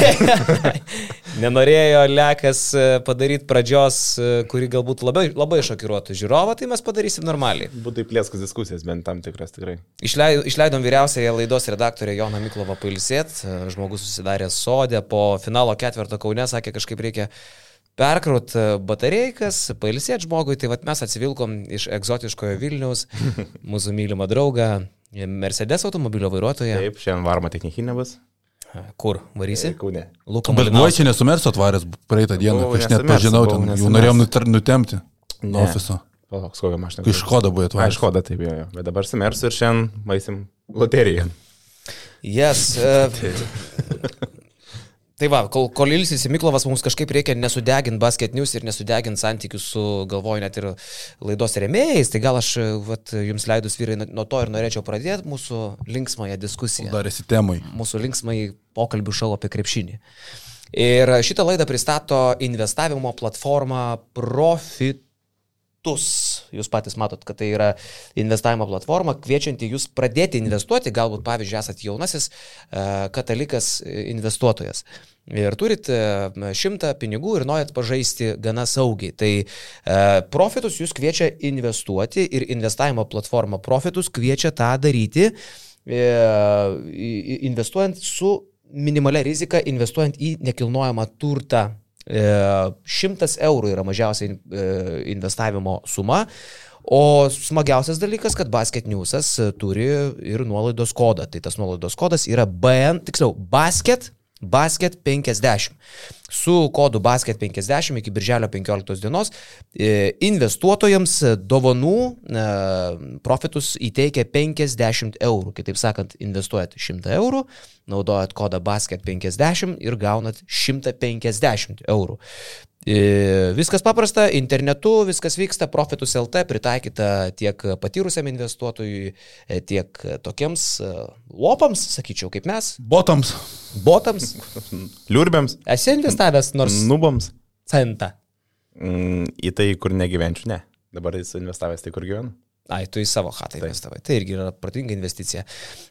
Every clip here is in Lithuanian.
Nenorėjo Lekas e, padaryti pradžios, e, kuri galbūt labai, labai šokiruotų žiūrovą, tai mes padarysim normaliai. Būtų įplėskas diskusijas, bent tam tikras tikrai. Išleidom, išleidom vyriausiąją laidos redaktorę Joną Miklovą pailsėt, e, žmogus susidarė sodė, po finalo ketvirto kaune sakė, kažkaip reikia perkraut batareikas, pailsėti žmogui, tai vat mes atsivilkom iš egzotiškojo Vilnius, mūsų mylimą draugą, Mercedes automobilio vairuotoją. Taip, šiandien varma technikinė bus. Kur varysi? Kaune. Luko Bet buvai čia nesumerso atvaręs praeitą dieną, kai aš net pažinau, ten jau norėjom nutemti nuo ofiso. Palauk, kokią mašiną. Iš kodo buvai A, atvaręs. iš kodo taip, jo, jo. Bet dabar sumersiu ir šiandien maisim loteriją. Yes. Uh, tai va, kol, kol ilsis Miklovas mums kažkaip reikia nesudeginti basket news ir nesudeginti santykių su, galvoju, net ir laidos remėjais, tai gal aš vat, jums leidus vyrai nuo to ir norėčiau pradėti mūsų linksmąją diskusiją. Dar esi temai. mūsų linksmai pokalbių šau apie krepšinį. Ir šitą laidą pristato investavimo platforma Profitus. Jūs patys matot, kad tai yra investavimo platforma, kviečianti jūs pradėti investuoti, galbūt, pavyzdžiui, esate jaunasis e, katalikas e, investuotojas. Ir turit e, šimtą pinigų ir norit pažaisti gana saugiai. Tai e, Profitus jūs kviečia investuoti ir investavimo platforma Profitus kviečia tą daryti e, investuojant su minimalia rizika, investuojant į nekilnojamą turtą. E, 100 eurų yra mažiausia e, investavimo suma. O smagiausias dalykas, kad Basket Newsas e, turi ir nuolaidos kodą. Tai tas nuolaidos kodas yra BN, tiksliau, Basket, Basket 50. Su kodu Basket 50 iki birželio 15 dienos e, investuotojams dovanų e, profitus įteikia 50 eurų. Kitaip sakant, investuojat 100 eurų, naudojat kodą Basket 50 ir gaunat 150 eurų. E, Viskas paprasta, internetu viskas vyksta, Profitus LT pritaikyta tiek patyrusiam investuotojui, e, tiek tokiems e, lopams, sakyčiau, kaip mes, Botams. botams. Liurbėms, Esi investavęs nors nubams. centą. Mm, į tai, kur negyvenčiau, ne. Dabar jis investavęs tai, kur gyvenu. Ai, tu į savo chatą investavai. Tai irgi yra protinga investicija.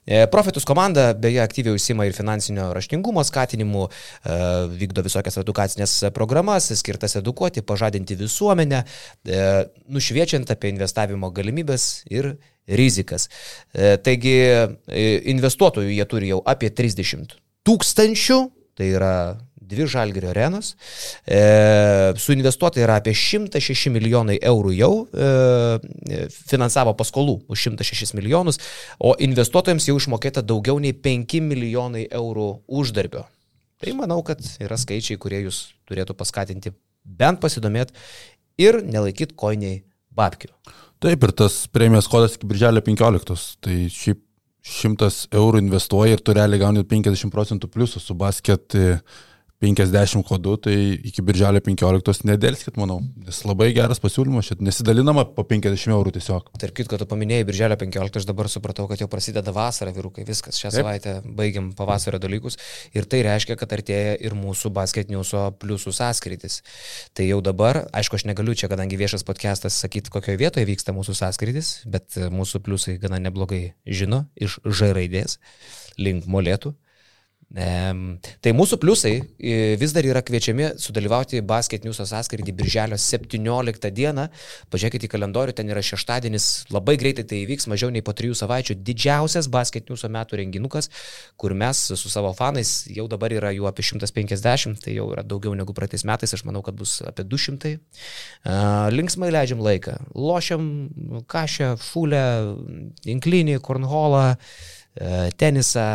E, Profitus komanda beje aktyviai užsima ir finansinio raštingumo skatinimu, e, vykdo visokias edukacinės programas, skirtas edukuoti, pažadinti visuomenę, e, nušviečiant apie investavimo galimybės ir rizikas. Taigi investuotojų jie turi jau apie 30 tūkstančių, tai yra dvi žalgerio arenos. E, suinvestuota yra apie 106 milijonai eurų jau, e, finansavo paskolų už 106 milijonus, o investuotojams jau išmokėta daugiau nei 5 milijonai eurų uždarbio. Tai manau, kad yra skaičiai, kurie jūs turėtų paskatinti bent pasidomėti ir nelaikyti koiniai babkių. Taip, ir tas premijos kodas iki birželio 15. Tai šiaip 100 eurų investuoji ir tu realiai gauni 50 procentų pliusų su basket e, 50 kodu, tai iki birželio 15 nedėlskit, manau. Nes labai geras pasiūlymas, šit nesidalinama po 50 eurų tiesiog. Tark kitko, tu paminėjai Birželio 15, aš dabar supratau, kad jau prasideda vasara, vyrukai, viskas. Šią Taip. savaitę baigiam pavasario dalykus ir tai reiškia, kad artėja ir mūsų basketniuso pliusų sąskaitis. Tai jau dabar, aišku, aš negaliu čia, kadangi viešas podcastas, sakyti, kokioje vietoje vyksta mūsų sąskaitis, bet mūsų pliusai gana neblogai žino iš Ž raidės link molėtų. Tai mūsų pliusai vis dar yra kviečiami sudalyvauti Basket News sąskaitį birželio 17 dieną. Pažiūrėkite į kalendorių, ten yra šeštadienis, labai greitai tai įvyks, mažiau nei po trijų savaičių. Didžiausias Basket News metų renginukas, kur mes su savo fanais, jau dabar yra jų apie 150, tai jau yra daugiau negu praeitais metais, aš manau, kad bus apie 200. A, Linksmai leidžiam laiką. Lošiam kažę, fulę, inklinį, kornholą tenisą,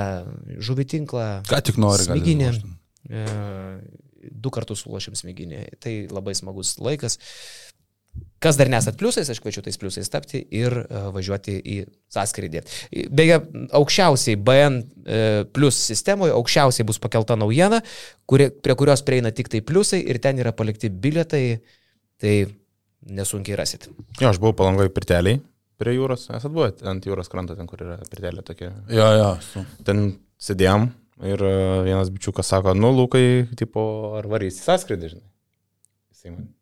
žuvį tinklą. Ką tik nori, lošti. E, Du kartus sulošėm smiginį. Tai labai smagus laikas. Kas dar nesat pliusais, aš kviečiu tais pliusais tapti ir uh, važiuoti į sąskrydį. Beje, aukščiausiai BN plus sistemoje, aukščiausiai bus pakelta naujiena, kuri, prie kurios prieina tik tai pliusai ir ten yra palikti bilietai, tai nesunkiai rasit. Jo, aš buvau palangoje pirteliai prie jūros. Esat buvę ant jūros kranto, ten kur yra pirtelė tokia. Jo, jo, su. Ten sėdėjom ir e, vienas bičiukas sako, nu, Lukai, tipo, ar varys į sąskrydį, žinai. Jisai man.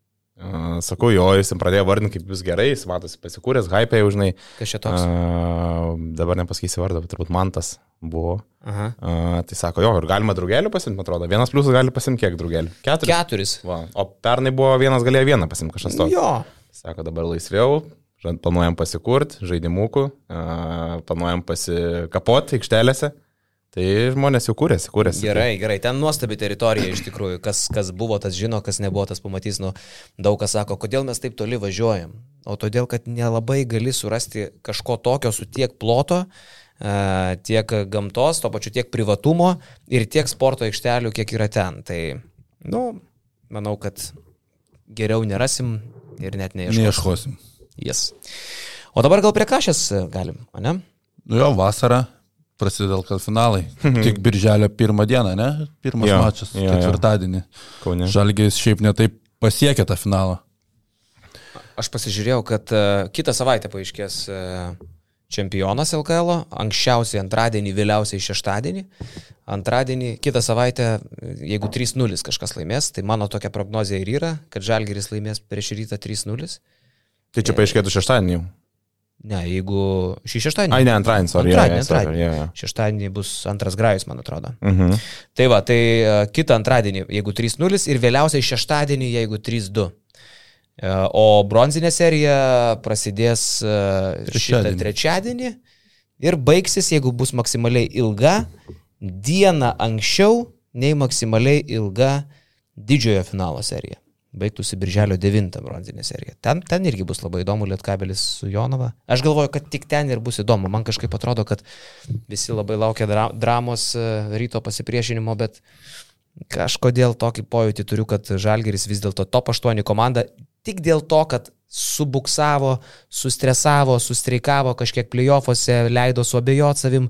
Uh, sakau, jo, jis jam pradėjo vardinti, kaip vis gerai, jis matosi pasikūręs, hype jau, žinai. Kas čia toks? Uh, dabar nepasakysiu vardą, bet turbūt Mantas buvo. Aha. Uh, tai sako, jo, ir galima draugelių pasimti, man atrodo. Vienas pliusas gali pasimti kiek draugelių? Keturis. Keturis. Va. O pernai buvo vienas galėjo vieną pasimti kažkas to. Jo. Sako, dabar laisviau, planuojam pasikurti, žaidimukų, planuojam pasikapoti aikštelėse. Tai žmonės jau kūrėsi, kūrėsi. Gerai, gerai, ten nuostabi teritorija iš tikrųjų. Kas, kas buvo, tas žino, kas nebuvo, tas pamatys. Nu, daug kas sako, kodėl mes taip toli važiuojam. O todėl, kad nelabai gali surasti kažko tokio su tiek ploto, tiek gamtos, to pačiu tiek privatumo ir tiek sporto aikštelių, kiek yra ten. Tai, nu, manau, kad geriau nerasim ir net neieškosim. Neieškosim. Yes. O dabar gal prie kažės galim, o ne? Nu jo, vasara prasideda LKL finalai. Tik birželio pirmą dieną, ne? Pirmas Jo, mačas, jo, ketvirtadienį. Kaune. Žalgis šiaip netaip pasiekė tą finalą. Aš pasižiūrėjau, kad uh, kitą savaitę paaiškės uh, čempionas LKL, -o. anksčiausiai antradienį, vėliausiai šeštadienį. Antradienį, kitą savaitę, e, jeigu 3-0 kažkas laimės, tai mano tokia prognozija ir yra, kad Žalgeris laimės prieš rytą 3-0. Tai čia paaiškėtų šeštadienį jau. Ne, jeigu šį šeštadienį. Ai, ne, antradienį, sorry. Antradienį, sorry, antradienį. jo, jo. Šeštadienį bus antras grajus, man atrodo. Mhm. Tai va, tai e, kitą antradienį, jeigu 3-0 ir vėliausiai šeštadienį, jeigu 3-2. E, O bronzinė serija prasidės e, šitą Trečiadienį. trečiadienį ir baigsis, jeigu bus maksimaliai ilga, dieną anksčiau nei maksimaliai ilga didžiojo finalo serija. Baigtųsi birželio 9 bronzinė serija. Ten, ten irgi bus labai įdomu Lietkabelis su Jonava. Aš galvoju, kad tik ten ir bus įdomu. Man kažkaip atrodo, kad visi labai laukia dra dramos e, ryto pasipriešinimo, bet kažkodėl tokį pojūtį turiu, kad Žalgeris vis dėlto top 8 komanda tik dėl to, kad subuksavo, sustresavo, sustreikavo kažkiek playoffuose, leido suabejot savim,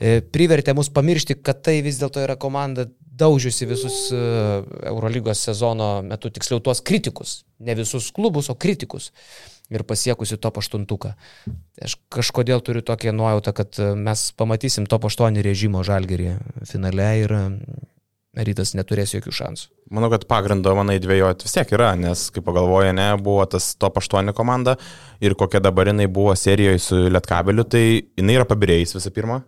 e, privertė mus pamiršti, kad tai vis dėlto yra komanda daužiusi visus e, Eurolygos sezono metu, tiksliau tuos kritikus, ne visus klubus, o kritikus ir pasiekusi top 8. Aš kažkodėl turiu tokią nuojautą, kad e, mes pamatysim top 8 režimo žalgerį finale ir e, rytas neturės jokių šansų. Manau, kad pagrindo, manai, dvėjoti vis tiek yra, nes, kaip pagalvoja, ne, buvo tas top 8 komanda ir kokia dabar jinai buvo serijoje su Lietkabeliu, tai jinai yra pabirėjus visų pirma.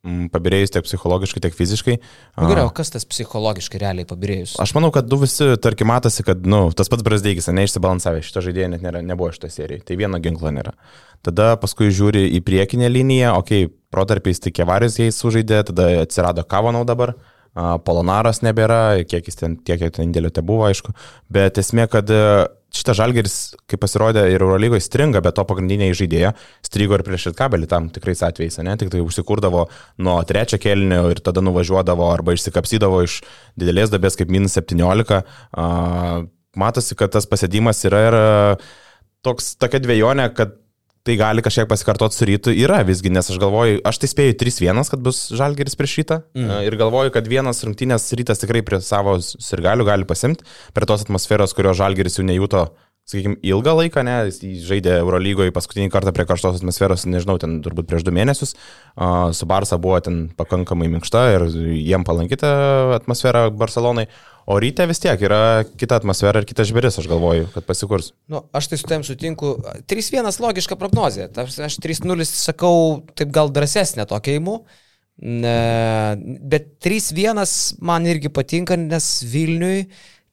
Pabirėjus tiek psichologiškai, tiek fiziškai. Na gerai, o kas tas psichologiškai realiai pabirėjus? Aš manau, kad du visi, tarkim, matosi, kad, na, nu, tas pats Brasdeikis, neišsibalansavę, šito žaidėjo net nėra, nebuvo šitoje serijoje, tai vieno ginklo nėra. Tada paskui žiūri į priekinę liniją, okei, okay, protarpiais tik Kevaris jais sužaidė, tada atsirado Kavanau dabar, Polonaras nebėra, kiek jis ten, tiek ten indėlio te buvo, aišku, bet esmė, kad šitas žalgeris, kaip pasirodė, ir Eurolygoje stringa, bet to pagrindiniai žaidėja strigo ir prieš kabelį tam tikrais atvejais, ne, tik tai užsikurdavo nuo trečio kelnio ir tada nuvažiuodavo arba išsikapsydavo iš didelės dabės kaip minus 17. A, matosi, kad tas pasėdimas yra ir toks, tokia dviejonė, kad tai gali kažkiek pasikartoti su rytu. Yra visgi, nes aš galvoju, aš tai spėju 3-1, kad bus žalgeris prieš rytą. Mm. ir galvoju, kad vienas rungtynės rytas tikrai prie savo sirgalių gali pasimti per tos atmosferos, kurio žalgeris jau nejuto sakykime, ilgą laiką, ne, jis žaidė Eurolygoje paskutinį kartą prie karštos atmosferos, nežinau, ten turbūt prieš du mėnesius, uh, su Barsa buvo ten pakankamai minkšta ir jiem palankita atmosfera Barcelonai, o ryte vis tiek yra kita atmosfera ir kitas žvėris, aš galvoju, kad pasikurs. Nu, aš tai su tavim sutinku. 3-1 logiška prognozija. Aš 3-0 sakau, taip gal drąsesnė tokia įimu. Bet 3-1 man irgi patinka, nes Vilniui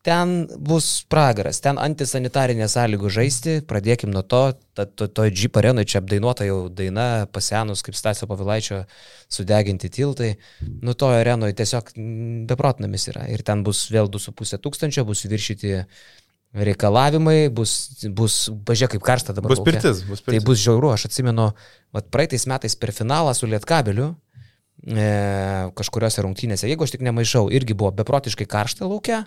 ten bus pragaras, ten antisanitarinė sąlygų žaisti, pradėkim nuo to, to, to, to Jeep arenui čia apdainuota jau daina, pasenus kaip Stasio Pavilaičio sudeginti tiltai, nu to arenoje tiesiog beprotnamis yra ir ten bus vėl 2,5 tūkstančio, bus viršyti reikalavimai, bus, bus bažė kaip karšta dabar. Bus lauke. pirtis, bus Tai pirtis. bus žiauru, aš atsimenu, vat praeitais metais per finalą su Lietkabeliu, e, kažkuriuose rungtynėse, jeigu aš tik nemaišau, irgi buvo beprotiškai karšta laukia,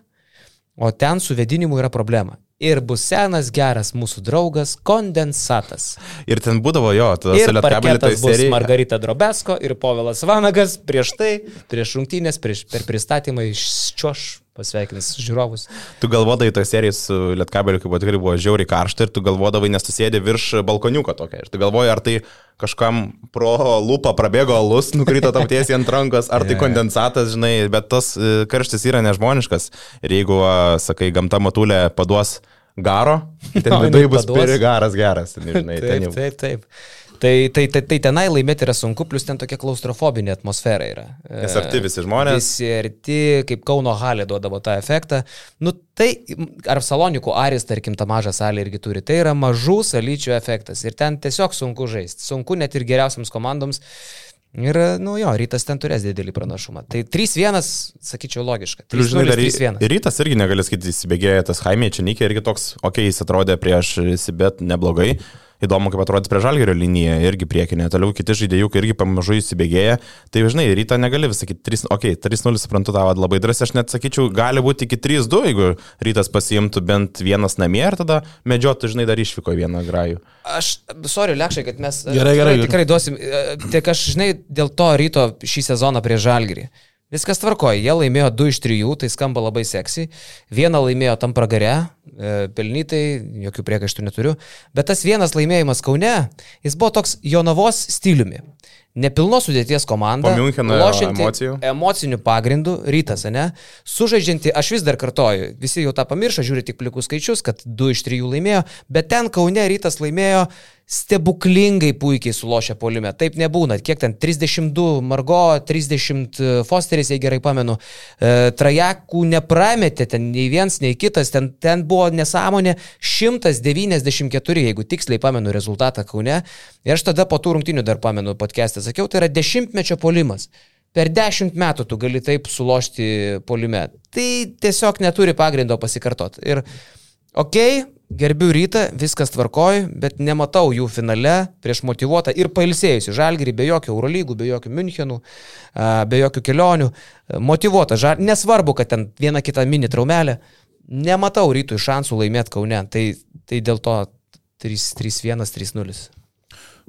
o ten su vedinimu yra problema. Ir bus senas geras mūsų draugas kondensatas. Ir ten būdavo jo, tai parketas bus serija. Margarita Drobesko ir Povilas Vanagas prieš tai, prieš rungtynės, prieš, per pristatymą iš čioš pasveikins žiūrovus. Tu galvodavai to serijai su Lietkabeliu, kaip tikrai buvo žiauriai karšta ir tu galvodavai, nes tu sėdi virš balkoniuko tokia. Ir tu galvoji, ar tai kažkam pro lūpą prabėgo alus, nukrito tau tiesiai ant rankos, ar tai kondensatas, žinai, bet tas e, karštis yra nežmoniškas. Ir jeigu, sakai, gamta matulė paduos garo, ten No, viduje bus piri garas geras, nežinai, ten Taip, jau. taip, taip. Tai, tai, tai, tai tenai laimėti yra sunku, plus ten tokia klaustrofobinė atmosfera yra. Nes arti visi žmonės. Visi arti, kaip Kauno halė duodavo tą efektą. Nu tai, ar Salonikų Aris, tarkim, tą mažą salę irgi turi, tai yra mažų salyčių efektas. Ir ten tiesiog sunku žaisti. Sunku net ir geriausiams komandoms. Ir, nu jo, rytas ten turės didelį pranašumą. Tai 3-1, sakyčiau, logiška. Plius, žinai, dar į- 3-1. ir rytas irgi negali skaityti, įsibėgėjo tas Jaimė Čianikė irgi toks, okei, okay, jis atrodė prieš Sibet neblogai. Įdomu, kaip atrodys prie žalgerio liniją, irgi priekinė, toliau kiti žaidėjų irgi pamažu įsibėgėja. Tai žinai, rytą negali sakyti, 3, okei, okay, 3-0 suprantu tavo labai drąsiai, aš net sakyčiau, gali būti iki 3-2, jeigu rytas pasiimtų bent vienas namie ir tada medžiotų, žinai, dar išvyko vieną grajų. Aš, sorry, lekšai, kad mes e, Gerai, gerai, tikrai, tikrai duosim. e, Tik aš, žinai, dėl to ryto šį sezoną prie Žalgirį. Viskas tvarkoja, jie laimėjo 2 iš 3, tai skamba labai seksy. Vieną laimėjo tam pragare, pelnytai, jokių priekaištų neturiu. Bet tas vienas laimėjimas Kaune, jis buvo toks Jonavos stiliumi. Nepilnos sudėties komanda. Emocijų. Emocinių pagrindų, rytas, ne? Sužaidžianti, aš vis dar kartoju, visi jau tą pamiršo, žiūri tik plikus skaičius, kad 2 iš 3 laimėjo, bet ten Kaune rytas laimėjo stebuklingai puikiai sulošę polime. Taip nebūna. Kiek ten 32 Margo, 30 Fosteris, jei gerai pamenu. E, trajakų neprametė ten nei vienas, nei kitas. Ten, ten buvo nesąmonė 194, jeigu tiksliai pamenu rezultatą Kaune. Ir aš tada po tų rungtinių dar pamenu podcast'ą sakiau, tai yra dešimtmečio polimas. Per dešimt metų tu gali taip sulošti polime. Tai tiesiog neturi pagrindo pasikartoti. Ir okei, okay, gerbiu rytą, viskas tvarkoj, bet nematau jų finale prieš motivuotą ir pailsėjusių žalgerį, be jokių Eurolygų, be jokių Münchenų, be jokių kelionių. Motivuotą žalgerį, nesvarbu, kad ten viena kita mini traumelė, nematau rytui šansų laimėti Kaune. Tai, tai dėl to 3-1, 3-0.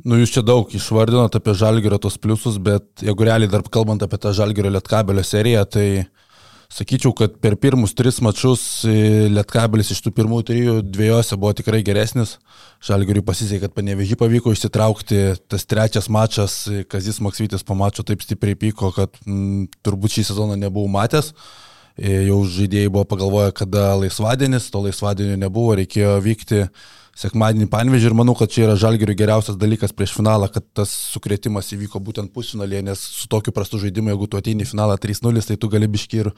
Nu, jūs čia daug išvardinote apie žalgerio tos pliusus, bet jeigu realiai dar kalbant apie tą žalgerio lietkabelio seriją, tai sakyčiau, kad per pirmus tris mačius e, lietkabelis iš tų pirmųjų trijų dviejose buvo tikrai geresnis. Žalgeriui pasisekė, kad panevežį pavyko išsitraukti. Tas trečias mačas, e, Kazis Maksvytis po mačo taip stipriai pyko, kad m, turbūt šį sezoną nebuvau matęs. E, Jau žaidėjai buvo pagalvoję, kada laisvadienis, to laisvadienio nebuvo, reikėjo vykti sekmadienį panvežį ir manau, kad čia yra žalgerių geriausias dalykas prieš finalą, kad tas sukretimas įvyko būtent pusfinalėje, nes su tokiu prastu žaidimu, jeigu tu ateini į finalą 3-0, tai tu gali biški ir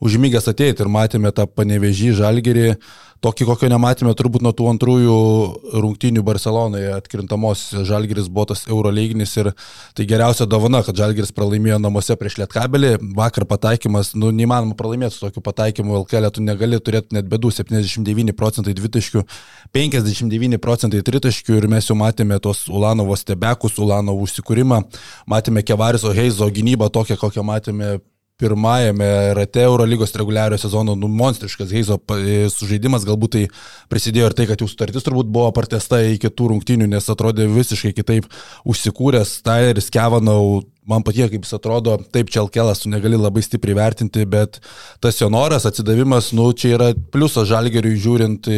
užmygęs ateiti. Ir matėme tą panevežį žalgerį, tokį kokio nematėme turbūt nuo tų antrųjų rungtynių Barcelonoje atkrintamos žalgeris buvo tas Eurolyginis. Ir tai geriausia dovana, kad žalgeris pralaimėjo namuose prieš Lietkabelį, vakar pataikymas, nu neįmanoma pralaimėti su tokiu pataikymu, LKL tu negali turėti net bėdų, 79 procentai dvitaškių, 59 procentai tritaškių ir mes jau matėme tos Ulanovo stebekus, Ulanovo užsikūrimą, matėme Kevariso Heizo gynybą tokią, kokią matėme pirmajame rate Eurolygos reguliario sezono. Nu, monstriškas Heizo e, sužaidimas, galbūt tai prisidėjo ir tai, kad jų sutartis turbūt buvo partesta iki tų rungtynių, nes atrodė visiškai kitaip užsikūręs Tyleris Kevanau, man patiko, kaip jis atrodo, taip Čelkelas tu negali labai stipriai vertinti, bet tas jo noras, atsidavimas, nu, čia yra pliusas žalgeriui žiūrint,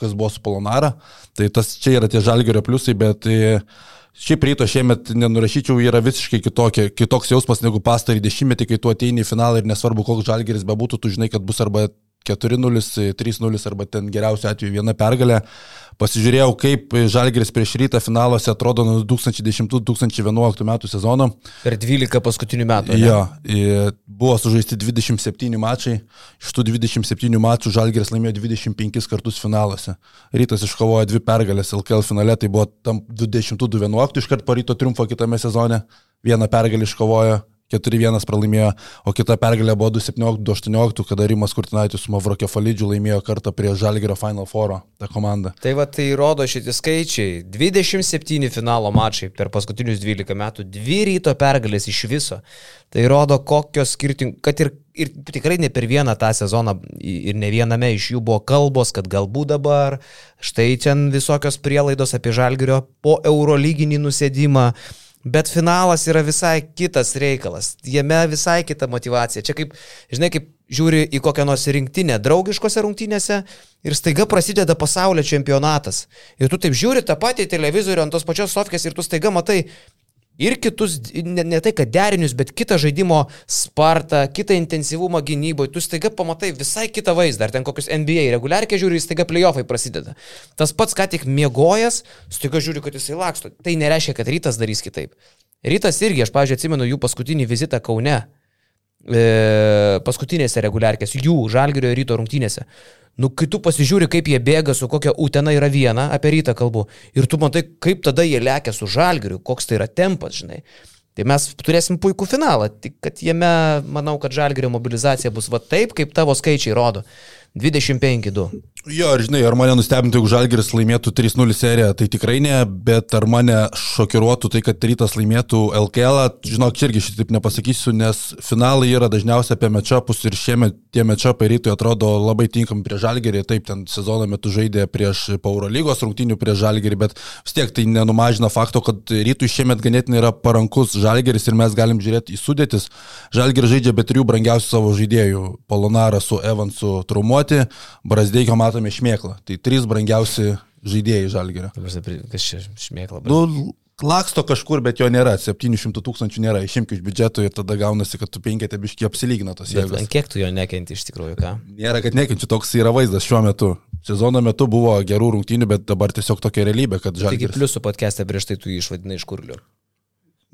kas buvo su Polonara, tai tas čia yra tie žalgerio pliusai, bet e, Šiaip ryto šiemet nenurašyčiau, yra visiškai kitokia, kitoks jausmas negu pastarį dešimtmetį, kai tu ateini į finalą ir nesvarbu, koks žalgeris bebūtų, tu žinai, kad bus arba 4-0, 3-0 arba ten geriausiu atveju viena pergalė. Pasižiūrėjau, kaip žalgeris prieš rytą finaluose atrodo nuo 2010-2011 metų sezono. Per 12 paskutinių metų. ne? Jo, buvo sužaisti 27 mačai, iš tų 27 mačų Žalgeris laimėjo 25 kartus finaluose. Rytas iškovojo dvi pergalės LKL finale, tai buvo tam 20-11 iškart po ryto triumfo kitame sezone, vieną pergalę iškovojo. 4-1 pralaimėjo, o kita pergalė buvo 2-17-18, kada Rimas Kurtinaitis su Mavrokio Falidžiu laimėjo kartą prie Žalgerio Final Four tą komandą. Tai va tai rodo šitie skaičiai. 27 finalo mačai per paskutinius 12 metų, dvi ryto pergalės iš viso. Tai rodo, kokios skirtingos, kad ir, ir tikrai ne per vieną tą sezoną ir ne viename iš jų buvo kalbos, kad galbūt dabar štai ten visokios prielaidos apie žalgerio po eurolyginį nusėdimą. Bet finalas yra visai kitas reikalas. Jame visai kita motivacija. Čia kaip, žinai, kaip žiūri į kokią nors rinktinę draugiškose rungtynėse ir staiga prasideda pasaulio čempionatas. Ir tu taip žiūri tą patį televizorių ant tos pačios sofkės ir tu staiga matai ir kitus, ne, ne tai kad derinius, bet kitą žaidimo spartą, kitą intensyvumą gynyboje, tu staiga pamatai visai kitą vaizdą, ar ten kokius NBA reguliarkiai žiūri, staiga playoffai prasideda. Tas pats, ką tik miegojas, staiga žiūri, kad jisai laksto. Tai nereiškia, kad rytas darys kitaip. Rytas irgi, aš, pažiūrėjau, atsimenu jų paskutinį vizitą Kaune, e, paskutinėse reguliarkės, jų žalgerio ryto rungtynėse. Nu, kai tu pasižiūri, kaip jie bėga, su kokia utena yra viena, apie rytą kalbu, ir tu matai, kaip tada jie lekia su žalgeriu, koks tai yra tempas, žinai. Tai mes turėsim puikų finalą, tik kad jame, manau, kad žalgerio mobilizacija bus va taip, kaip tavo skaičiai rodo. 25-2. Jo, ir žinai, ar mane nustebintų, jeigu Žalgiris laimėtų 3-0 seriją, tai tikrai ne, bet ar mane šokiruotų tai, kad rytas laimėtų LKL, žinok, irgi šitaip nepasakysiu, nes finalai yra dažniausiai apie mečapus ir šiemet tie mečapai rytui atrodo labai tinkami prie Žalgirį, taip, ten sezono metu žaidė prieš Pauro lygos rungtynių prieš Žalgirį, bet vis tiek tai nenumažina fakto, kad rytui šiemet ganėtinai yra parankus Žalgiris ir mes galim žiūrėti į sudėtis. Žalgiris žaidžia be trijų brangiausių savo žaidėjų - Polonarą su Evansu trumuoti, Brasdeikio matome šmėklą. Tai trys brangiausi žaidėjai Žalgirio. Kas čia šmėkla? Bet... Nu, laksto kažkur, bet jo nėra, 700 tūkstančių nėra, išimk iš biudžeto ir tada gaunasi, kad tu penkėte biški apsilygina tos jėgos. Kiek tu jo nekenti iš tikrųjų, ką? Nėra, kad nekenčiu, toks yra vaizdas šiuo metu. Sezono metu buvo gerų rungtynių, bet dabar tiesiog tokia realybė, kad Taigi žalgiris. pliusų podcast'e prieš tai tu jį išvadinai iš kurlių.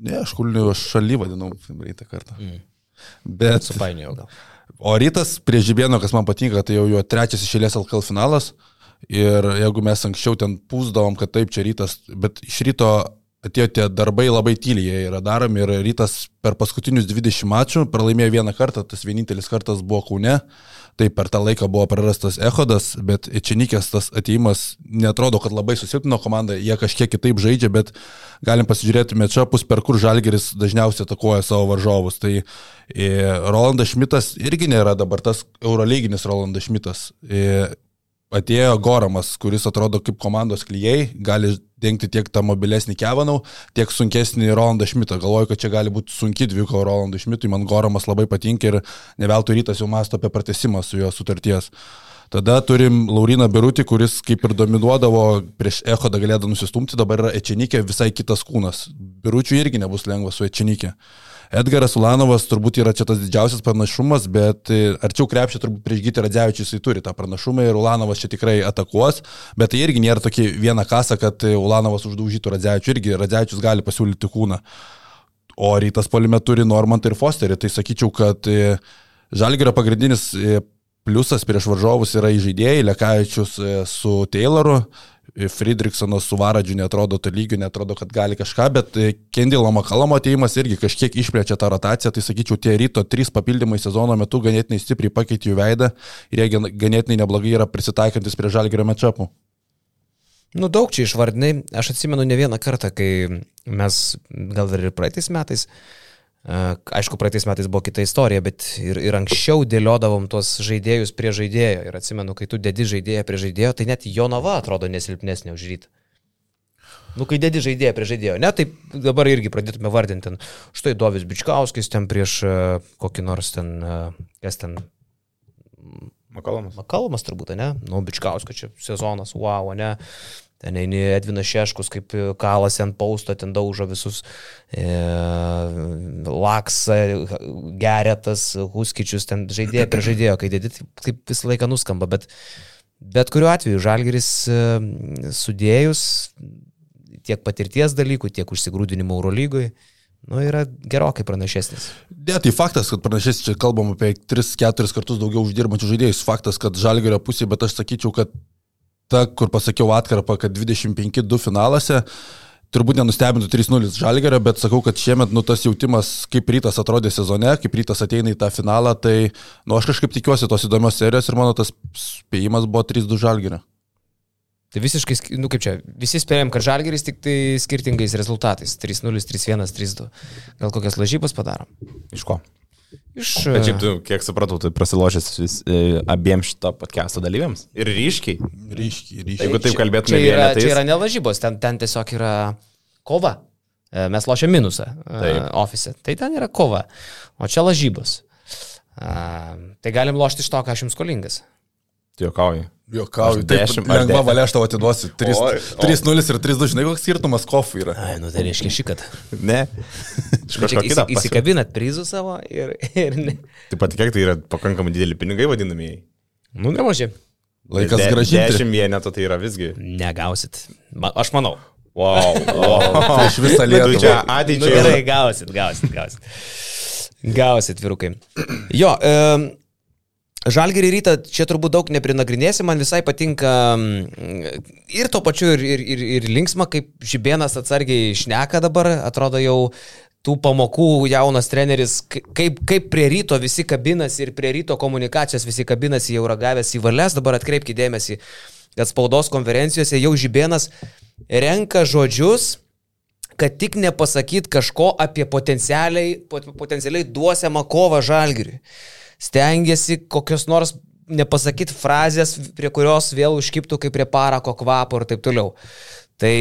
Ne, aš kulniu šaly vadinau rytą kartą. Mm. Bet Supainiojau gal. O rytas prie Žibėno, kas man patinka, tai jau jo trečias išėlės LKL finalas. Ir jeigu mes anksčiau ten pūsdavom, kad taip, čia rytas, bet iš ryto atėjo tie darbai labai tyliai yra daromi ir rytas per paskutinius 20 mačų pralaimėjo vieną kartą, tas vienintelis kartas buvo Kaune. Tai per tą laiką buvo prarastas Ehodas, bet Čianikės tas ateimas netrodo, kad labai susilpino komandą, jie kažkiek kitaip žaidžia, bet galim pasižiūrėti mečapus, per kur Žalgeris dažniausiai atakuoja savo varžovus. Tai e, Rolandas Šmitas irgi nėra dabar tas eurolyginis Rolandas Šmitas. E, atėjo Goramas, kuris atrodo kaip komandos klyjei, gali dengti tiek tą mobilesnį Kevanau, tiek sunkesnį Rolandą Šmitą. Galvoju, kad čia gali būti sunki dviko Rolandui Šmitui, man Goramas labai patinka ir neveltui rytas jau masto apie pratesimą su jo sutarties. Tada turim Lauriną Birutį, kuris kaip ir dominuodavo prieš Echodą galėdavo nusistumti, dabar yra Ečenikė visai kitas kūnas. Biručiui irgi nebus lengva su Ečenikė. Edgaras Ulanovas turbūt yra čia tas didžiausias pranašumas, bet e, arčiau krepšio turbūt prieš Gytį Radzevičius jisai turi tą pranašumą ir Ulanovas čia tikrai atakuos, bet tai irgi nėra tokia viena kasa, kad e, Ulanovas uždaužytų Radzevičius, irgi Radzevičius gali pasiūlyti kūną. O rytas polime turi Normantą ir Fosterį, tai sakyčiau, kad e, Žalgirio pagrindinis pliusas prieš varžovus yra įžaidėjai, Lekavičius su Tayloru, Friedrichsonas su Varadžiu netrodo to lygiu, netrodo, kad gali kažką, bet e, Kendilo Makalamo ateimas irgi kažkiek išplečia tą rotaciją, tai sakyčiau, tie ryto trys papildymai sezono metu ganėtinai stipriai pakeitė jų veidą ir jie ganėtinai neblogai yra prisitaikantis prie žalgerio mečapų. Nu, daug čia išvardinai. Aš atsimenu ne vieną kartą, kai mes gal ir praeitais metais uh, Aišku, praeitais metais buvo kita istorija, bet ir, ir anksčiau dėliodavom tuos žaidėjus prie žaidėjo. Ir atsimenu, kai tu dedi žaidėją prie žaidėjo, tai net Jonava atrodo nesilpnesnė už rytą. Nu, kai dedi žaidėją prie žaidėjo, ne, tai dabar irgi pradėtume vardinti ten, štai Dovis Bičkauskis ten prieš uh, kokį nors ten, uh, kas ten. Makalomas. Makalomas turbūt, ne? Nu, Bičkauskas čia sezonas, wow, ne? Ten eini Edvinas Šeškus, kaip kalas ant pausto, ten daužo visus e, laksą, geretas, huskičius, ten žaidėjo prie žaidėjo, kai dėdi, taip, taip visą laiką nuskamba, bet bet kuriuo atveju Žalgeris e, sudėjus tiek patirties dalykų, tiek užsigrūdinimo Eurolygui, nu, yra gerokai pranašesnis. Ne, tai faktas, kad pranašesnis, čia kalbam apie 3-4 kartus daugiau uždirbančių žaidėjus, faktas, kad Žalgerio pusė, bet aš sakyčiau, kad ta, kur pasakiau atkarpą, kad 25-2 finaluose, turbūt nenustebintų 3-0 žalgerio, bet sakau, kad šiemet nu, tas jautimas, kaip rytas atrodė sezone, kaip rytas ateina į tą finalą, tai nu, aš kažkaip tikiuosi tos įdomios serijos ir mano tas spėjimas buvo 3-2 žalgerio. Tai visiškai, nu kaip čia, visi spėjom, kad žalgeris tik tai skirtingais rezultatais. 3-0, 3-1, 3-2. Gal kokias lažybas padarom? Iš ko? Iš... Bet šiaip tu, kiek supratau, tu prasilošęs vis, e, abiems šito podcast'o dalyviams. Ir ryškiai. Ryškiai, ryškiai. Jeigu taip kalbėtume, čia yra, čia yra ne lažybos, ten, ten tiesiog yra kova. E, Mes lošiam minusą Taip. ofise. Tai ten yra kova. O čia lažybos. A, Tai galim lošti iš to, ką aš jums skolingas. Tu juokauji. Jokauju, aš lengva de- valia aš tau atiduosiu. Oi, o. 3-0 ir 3-2, žinai, koks skirtumas kofų yra. Ai, nu tai reiškia šį, kad Ne. Kito. įsi, įsikabinat prizų savo ir, ir ne. Taip pat kiek tai yra pakankamai dideli pinigai vadinamieji. Nu, nemažai. Laikas De- gražinti. Dešimt vienetų tai yra visgi. Negausit. Ma, aš manau. Wow. wow. Tai iš visą tu Lietuvą. čia Nu, ateičiai. gerai, gausit, gausit, gausit. Gausit, vyrukai. Jo, e, Žalgirį rytą čia turbūt daug neprinagrinėsi, man visai patinka mm, ir to pačiu, ir, ir, ir, ir linksma, kaip Žibėnas atsargiai šneka dabar, atrodo jau tų pamokų jaunas treneris, kaip, kaip prie ryto visi kabinasi ir prie ryto komunikacijos visi kabinasi jau ragavęs į valias, dabar atkreipkite dėmesį, kad spaudos konferencijose jau Žibėnas renka žodžius, kad tik nepasakyt kažko apie potencialiai, pot- potencialiai duosiamą kovą žalgiriui. Stengiasi kokios nors nepasakyti frazės, prie kurios vėl užkiptų kaip prie parako kvapo ir taip toliau. Tai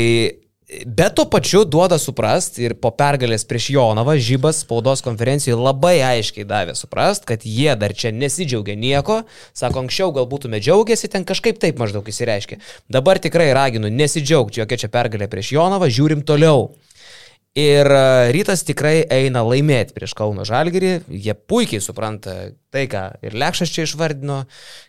bet to pačiu duoda suprast ir po pergalės prieš Jonavą Žybas spaudos konferencijoje labai aiškiai davė suprast, kad jie dar čia nesidžiaugia nieko. Sako, anksčiau gal būtume džiaugiasi, ten kažkaip taip maždaug įsireiškė. Dabar tikrai raginu nesidžiaugti, jokia čia pergalė prieš Jonavą, žiūrim toliau. Ir e, rytas tikrai eina laimėti prieš Kauno Žalgirį. Jie puikiai supranta tai, ką ir Lekšas čia išvardino,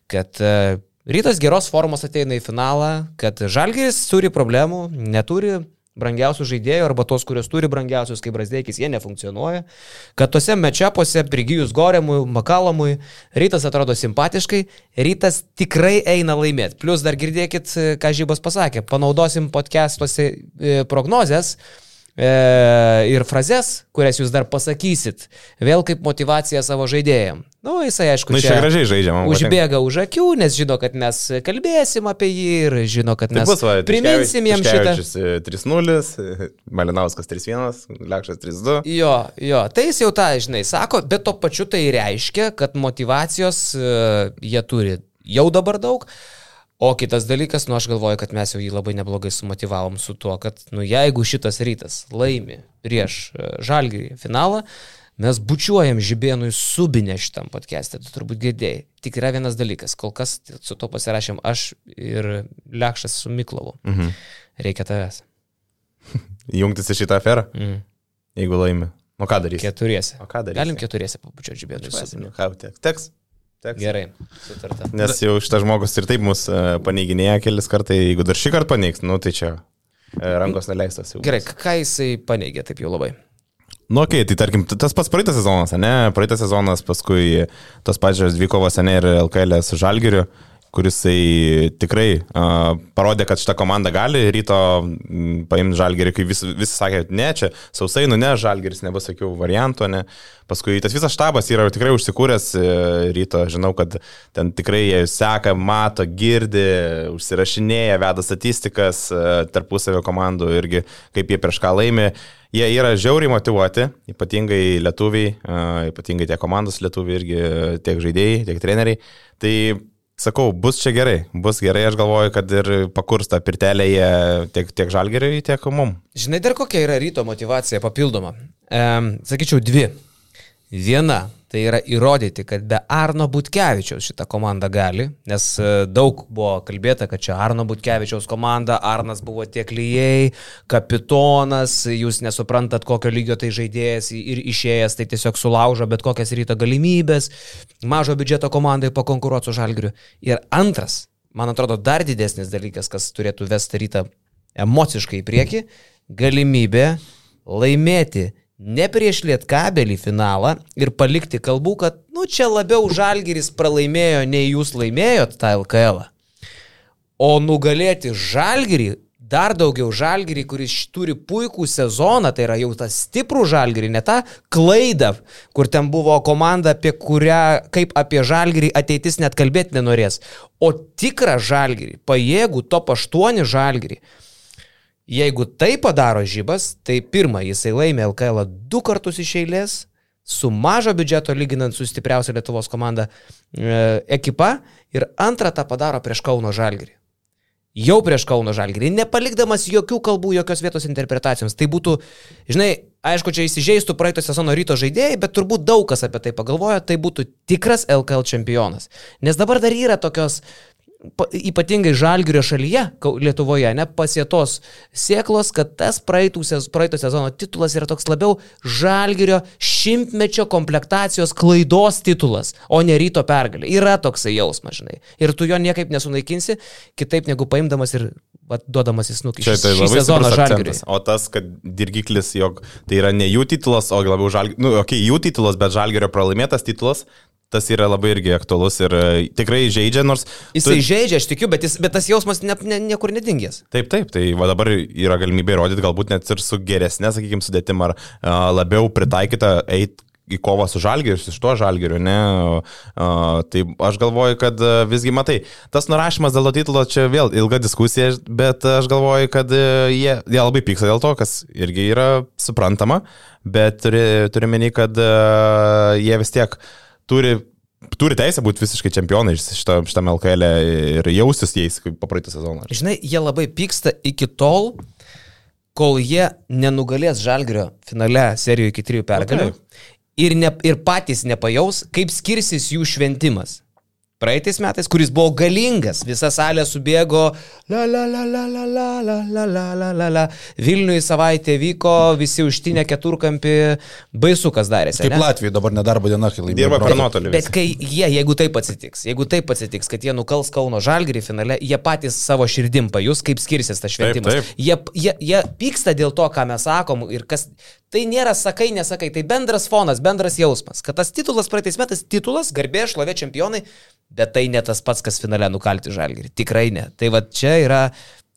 kad e, rytas geros formos ateina į finalą, kad Žalgiris turi problemų, neturi brangiausių žaidėjų arba tos, kurios turi brangiausius kaip Brasdeikis, jie nefunkcionuoja. Kad tose mečiapuose prigijus Goremui, Makalomui, rytas atrodo simpatiškai, rytas tikrai eina laimėti. Plus dar girdėkit, e, ką Žybas pasakė, panaudosim podcastuose prognozes e, ir frazes, kurias jūs dar pasakysit, vėl kaip motivacija savo žaidėjim. Nu, jisai aišku, Na, iš čia gražiai žaidžia, užbėga už akių, nes žino, kad mes kalbėsim apie jį ir žino, kad Tai mes bus, va, priminsim jam šitą. Tiškevičius, e, 3-0, Malinauskas 3-1, Lekšas 3-2. Jo, jo, tai jis jau tą, žinai, sako, bet to pačiu tai reiškia, kad motivacijos e, jie turi jau dabar daug. O kitas dalykas, nu aš galvoju, kad mes jau jį labai neblogai sumotivavom su tuo, kad, nu jeigu šitas rytas laimi prieš e, žalgį finalą, mes bučiuojam žibėnui subinę šitam podcast'e, tu turbūt girdėjai. Tik yra vienas dalykas, kol kas su to pasirašėm aš ir Lekšas su Miklovu. Mhm. Reikia tavęs. Jungtis į šitą aferą, Mm. jeigu laimi. Nu ką darys? Keturiese. O ką darys? Galim keturiese pabučiuoti žibėnui subinę. Teks. Teks. Gerai, sutarta. Nes jau šitas žmogus ir taip mus e, paneiginėja kelis kartai, jeigu dar šį kartą paneigs, nu tai čia e, rankos neleistas jau. Gerai, ką jisai paneigė taip jau labai? Nu, okei, okay, tai tarkim, tas pats praeitas sezonas, ne? Praeitas sezonas paskui tos pačios dvi kovos, ne, ir LKL su Žalgiriu, kuris tikrai uh, parodė, kad šitą komandą gali ryto paimti Žalgirį, kai visi, visi sakė, ne, čia sausai, nu ne, Žalgiris nebus jokių variantų, ne. Paskui tas visas štabas yra tikrai užsikūręs e, ryto, žinau, kad ten tikrai jie seka, mato, girdi, užsirašinėja, veda statistikas e, tarpusavio komandų irgi, kaip jie prieš ką laimi. Jie yra žiauriai motivuoti, ypatingai lietuviai, ypatingai tiek komandos lietuviai irgi, tiek žaidėjai, tiek treneriai. Tai sakau, bus čia gerai, bus gerai, aš galvoju, kad ir pakursta pirtelė jie tiek, tiek žalgeriai, tiek mum. Žinai dar kokia yra ryto motivacija papildoma? E, sakyčiau, dvi. Viena tai yra įrodyti, kad be Arno Butkevičiaus šitą komandą gali, nes e, daug buvo kalbėta, kad čia Arno Butkevičiaus komanda, Arnas buvo tiek lyjei, kapitonas, jūs nesuprantat, kokio lygio tai žaidėjas ir išėjęs, tai tiesiog sulaužo bet kokias ryto galimybės, mažo biudžeto komandai pakonkuruoti su Žalgiriu. Ir antras, man atrodo, dar didesnis dalykas, kas turėtų vesti rytą emociškai į priekį, galimybė laimėti ne prieš lietkabelį finalą ir palikti kalbų, kad, nu, čia labiau Žalgiris pralaimėjo, nei jūs laimėjot tą LKL. -ą. O nugalėti Žalgirį, dar daugiau Žalgirį, kuris turi puikų sezoną, tai yra jau tą stiprų Žalgirį, ne tą klaidą, kur ten buvo komanda, apie kurią, kaip apie Žalgirį ateitis net kalbėti nenorės, o tikrą Žalgirį, pajėgų top 8 Žalgirį. Jeigu tai padaro žybas, tai pirmą jisai laimė LKL du kartus iš eilės, su mažo biudžeto lyginant su stipriausia Lietuvos komanda e, ekipa ir antrą tą padaro prieš Kauno Žalgirį. Jau prieš Kauno Žalgirį, nepalikdamas jokių kalbų, jokios vietos interpretacijoms. Tai būtų, žinai, aišku, čia įsižeistų praeito sezono ryto žaidėjai, bet turbūt daug kas apie tai pagalvojo, tai būtų tikras LKL čempionas. Nes dabar dar yra tokios pa- ypatingai žalgirio šalyje, Lietuvoje, ne pasėtos sėklos, kad tas praeitų, praeito sezono titulas yra toks labiau žalgirio šimtmečio komplektacijos klaidos titulas, o ne ryto pergalė. Yra toksai jausmas, žinai. Ir tu jo niekaip nesunaikinsi, kitaip negu paimdamas ir duodamas į snukį Čia tai labai žalgiriui. žalgeris. O tas, kad dirgiklis, jog tai yra ne jų titulas, o labiau žalgerio, nu, okei, okay, jų titulas, bet žalgerio pralaimėtas titulas, tas yra labai irgi aktualus ir e, tikrai žaidžia, nors... Jisai žaidžia, aš tikiu, bet, jis, bet tas jausmas ne, ne, niekur nedingęs. Taip, taip, tai va dabar yra galimybė įrodyti galbūt net ir su geresnė, sakykime, sudėtim ar a, labiau pritaikyta eiti į kovą su žalgiriu, su šituo žalgiriu, ne? A, tai aš galvoju, kad a, visgi matai, tas nurašymas dėl titulo čia vėl ilga diskusija, bet aš galvoju, kad a, jie, jie labai pyksta dėl to, kas irgi yra suprantama, bet turi, turi meni, kad a, jie vis tiek turi Turi teisę būti visiškai čempionai šitą, šitame LKL ir jaustis jais kaip po praeitą sezoną. Žinai, jie labai pyksta iki tol, kol jie nenugalės žalgerio finale serijoje iki trijų pergalių taip. Ir, ne, ir patys nepajaus, kaip skirsis jų šventimas. Praeitais metais, kuris buvo galingas, visa salė subėgo, la la la la la la la la la la la la. Vilniui savaitė vyko, visi užtinę keturkampį, baisu kas darėsi. Kaip ane? Latvijai dabar nedarbo diena, kai laimėjo. Dirba per nuotolį. Bet kai jie, jeigu taip atsitiks, jeigu taip atsitiks, kad jie nukals Kauno Žalgirį finale, jie patys savo širdim pajus, kaip skirsis tas šventimas. taip. Jie, jie, jie pyksta dėl to, ką mes sakom ir kas... Tai nėra sakai, nesakai, tai bendras fonas, bendras jausmas, kad tas titulas praeitais metais titulas, garbė, šlovė čempionai, bet tai ne tas pats, kas finale nukalti Žalgirį. Tikrai ne. Tai va čia yra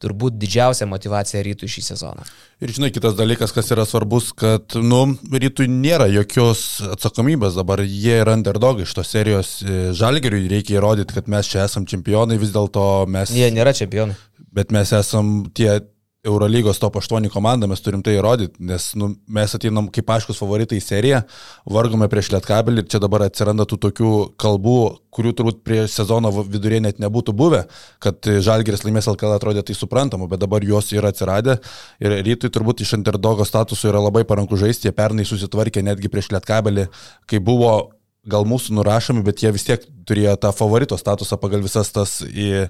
turbūt didžiausia motivacija rytų šį sezoną. Ir žinai, kitas dalykas, kas yra svarbus, kad, nu, rytui nėra jokios atsakomybės dabar, jie yra underdogai iš tos serijos žalgeriui, reikia įrodyti, kad mes čia esam čempionai, vis dėlto mes, Jie nėra čempionai. bet mes esam tie Eurolygos top 8 komanda, mes turim tai įrodyti, nes nu, mes ateinam kaip aiškus favoritai į seriją, vargome prieš Lietkabelį ir čia dabar atsiranda tų tokių kalbų, kurių turbūt prie sezono vidurė net nebūtų buvę, kad Žalgeris laimės LKL atrodė tai suprantama, bet dabar jos yra atsiradę ir rytui turbūt iš underdogo statuso yra labai paranku žaisti, jie pernai susitvarkė netgi prieš Lietkabelį, kai buvo gal mūsų nurašomi, bet jie vis tiek turėjo tą favorito statusą pagal visas tas į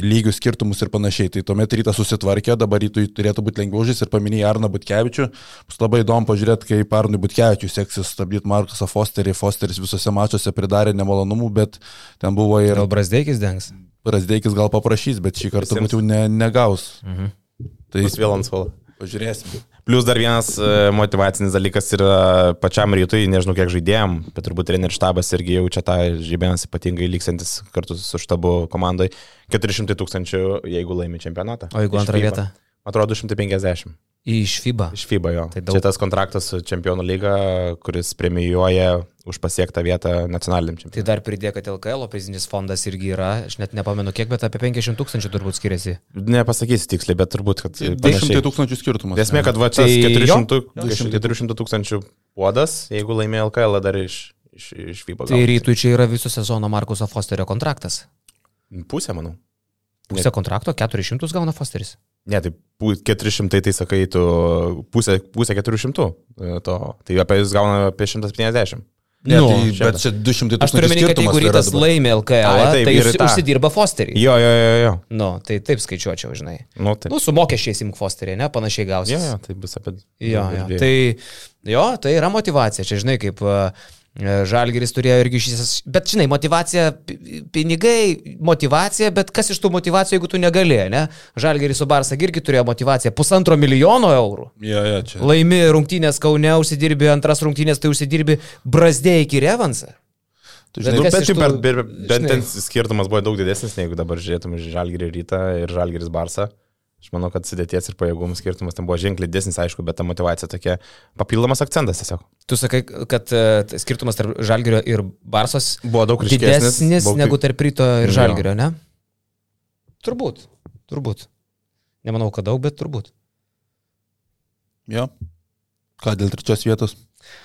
lygių skirtumus ir panašiai. Tai tuomet rytas susitvarkė, dabar rytui turėtų būti lengviau žaisti ir paminėjai Arną Butkevičių. Bus labai įdomu pažiūrėti, kaip Arnui Butkevičiui seksis stabdyti Markusą Fosterį. Fosteris visose mačiuose pridarė nemalonumų, bet ten buvo ir Gal Brasdeikis dengs? Rasdeikis gal paprašys, bet šį kartą jau ne, negaus. Mhm. Tai Bus vėl ant suolo. pažiūrėsim. Plus dar vienas e, motivacinis dalykas yra pačiam rytui, nežinau kiek žaidėjom, bet turbūt trenerių štabas irgi jaučia tą žaidėjas ypatingai liksantis kartu su štabu komandai 400 tūkstančių, jeigu laimi čempionatą. O jeigu antrą vietą? Atrodo 250. Iš FIBA. Iš FIBA jo. Tai Tai daug. Čia tas kontraktas su čempionų lyga, kuris premijuoja už pasiektą vietą nacionaliniam Tai čempionui. dar pridėk, kad LKL prizinis fondas irgi yra, aš net nepamenu kiek, bet apie 50 tūkstančių turbūt skiriasi. Nepasakysiu tiksliai, bet turbūt, kad... 200 panašiai. tūkstančių skirtumas. Tai Esmė, kad va čia Tai 400, jo. 400, 400 tūkstančių puodas, jeigu laimėjo LKL dar iš, iš, iš FIBA. Tai rytui čia yra viso sezono Markuso Fosterio kontraktas. Pusė, manau. Pusę kontrakto 400 gauna Fosteris. Ne, tai pu- 400, tai sakai, tu pusė, pusė 400 e, to. Tai apie jis gauna apie 150. Ne, Nu, tai, bet čia 200 Aš turiu tūkstančių meni, kad jeigu rytas laimė LKL, Ai, taip, tai užsi, tą. užsidirba Fosterį. Jo, jo, jo, jo. Nu, tai taip skaičiuočiau, žinai. Nu, tai. Nu, su mokesčiais imk Fosterį, ne, panašiai gausi. Jo, jo, tai bus apie... Jo, jo. Tai, jo, tai yra motivacija. Čia, žinai, kaip uh, Žalgeris turėjo irgi šis... Bet, žinai, motivacija, pi- pinigai, motivacija, bet kas iš tų motivacijų, jeigu tu negalėjai, ne? Žalgeris su Barsa irgi turėjo motivaciją pusantro milijono eurų. Jo, jo, čia. Laimi rungtynės Kaune, užsidirbi antras rungtynės, tai užsidirbi Brazdėjai iki Revansą. Tu Bet žinai, bet, šiaip, tų- bet, bet, bet ten skirtumas buvo daug didesnis, negu dabar žiūrėtum iš Žalgirį rytą ir Žalgiris Barsą. Aš manau, kad sudėties ir pajėgumų skirtumas ten buvo ženkliai didesnis, aišku, bet ta motivacija tokia papildomas akcentas tiesiog. Tu sakai, kad e, skirtumas tarp Žalgerio ir Barsos Buvo daug ryškesnis. didesnis buvo- negu tarp ryto ir Jo. Žalgerio, ne? Turbūt, turbūt. Nemanau, kad daug, bet turbūt. Jo. Ką dėl trečios vietos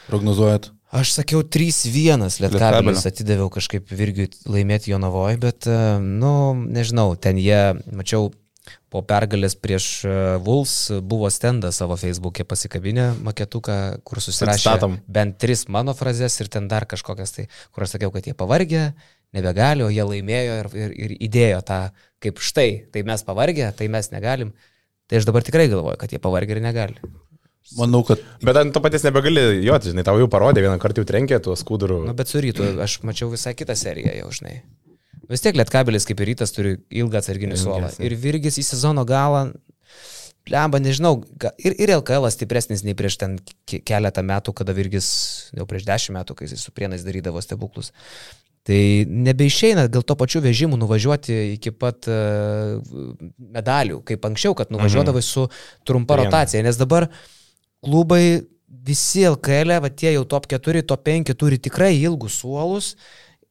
prognozuojat? Aš sakiau 3-1 Lietkabelis, Lietkabelis. atidaviau kažkaip Virgiui laimėti Jonavoje, bet, e, nu, nežinau, ten jie, mačiau, po pergalės prieš e, Vuls buvo stendas savo Facebook'e pasikabinę maketuką, kur susirašė bent tris mano frazes ir ten dar kažkokias tai, kur aš sakiau, kad jie pavargę, nebegali, o jie laimėjo ir, ir, ir įdėjo tą, kaip štai, tai mes pavargę, tai mes negalim. Tai aš dabar tikrai galvoju, kad jie pavargę ir negali. Manau, kad Bet ant to paties nebegali, jo, tai, žinai, tau jau parodė, vieną kartą jau trenkė tuo skuduru. Nu, bet su rytu aš mačiau visai kitą seriją jau, žinai. Vis tiek Lietkabelis kaip ir rytas turi ilgą atsarginį suolą. Ir Virgis į sezono galą, lemba, nežinau, ir, ir LKL stipresnis nei prieš ten ke- keletą metų, kada Virgis, jau prieš dešimt metų, kai jis su prienais darydavo stebuklus. Tai nebeišeina dėl to pačių vežimų nuvažiuoti iki pat uh, medalių, kaip anksčiau, kad nuvažiuodavai su trumpa Vienu. rotacija, nes dabar klubai visi LKL, va tie jau top 4, top 5 turi tikrai ilgus suolus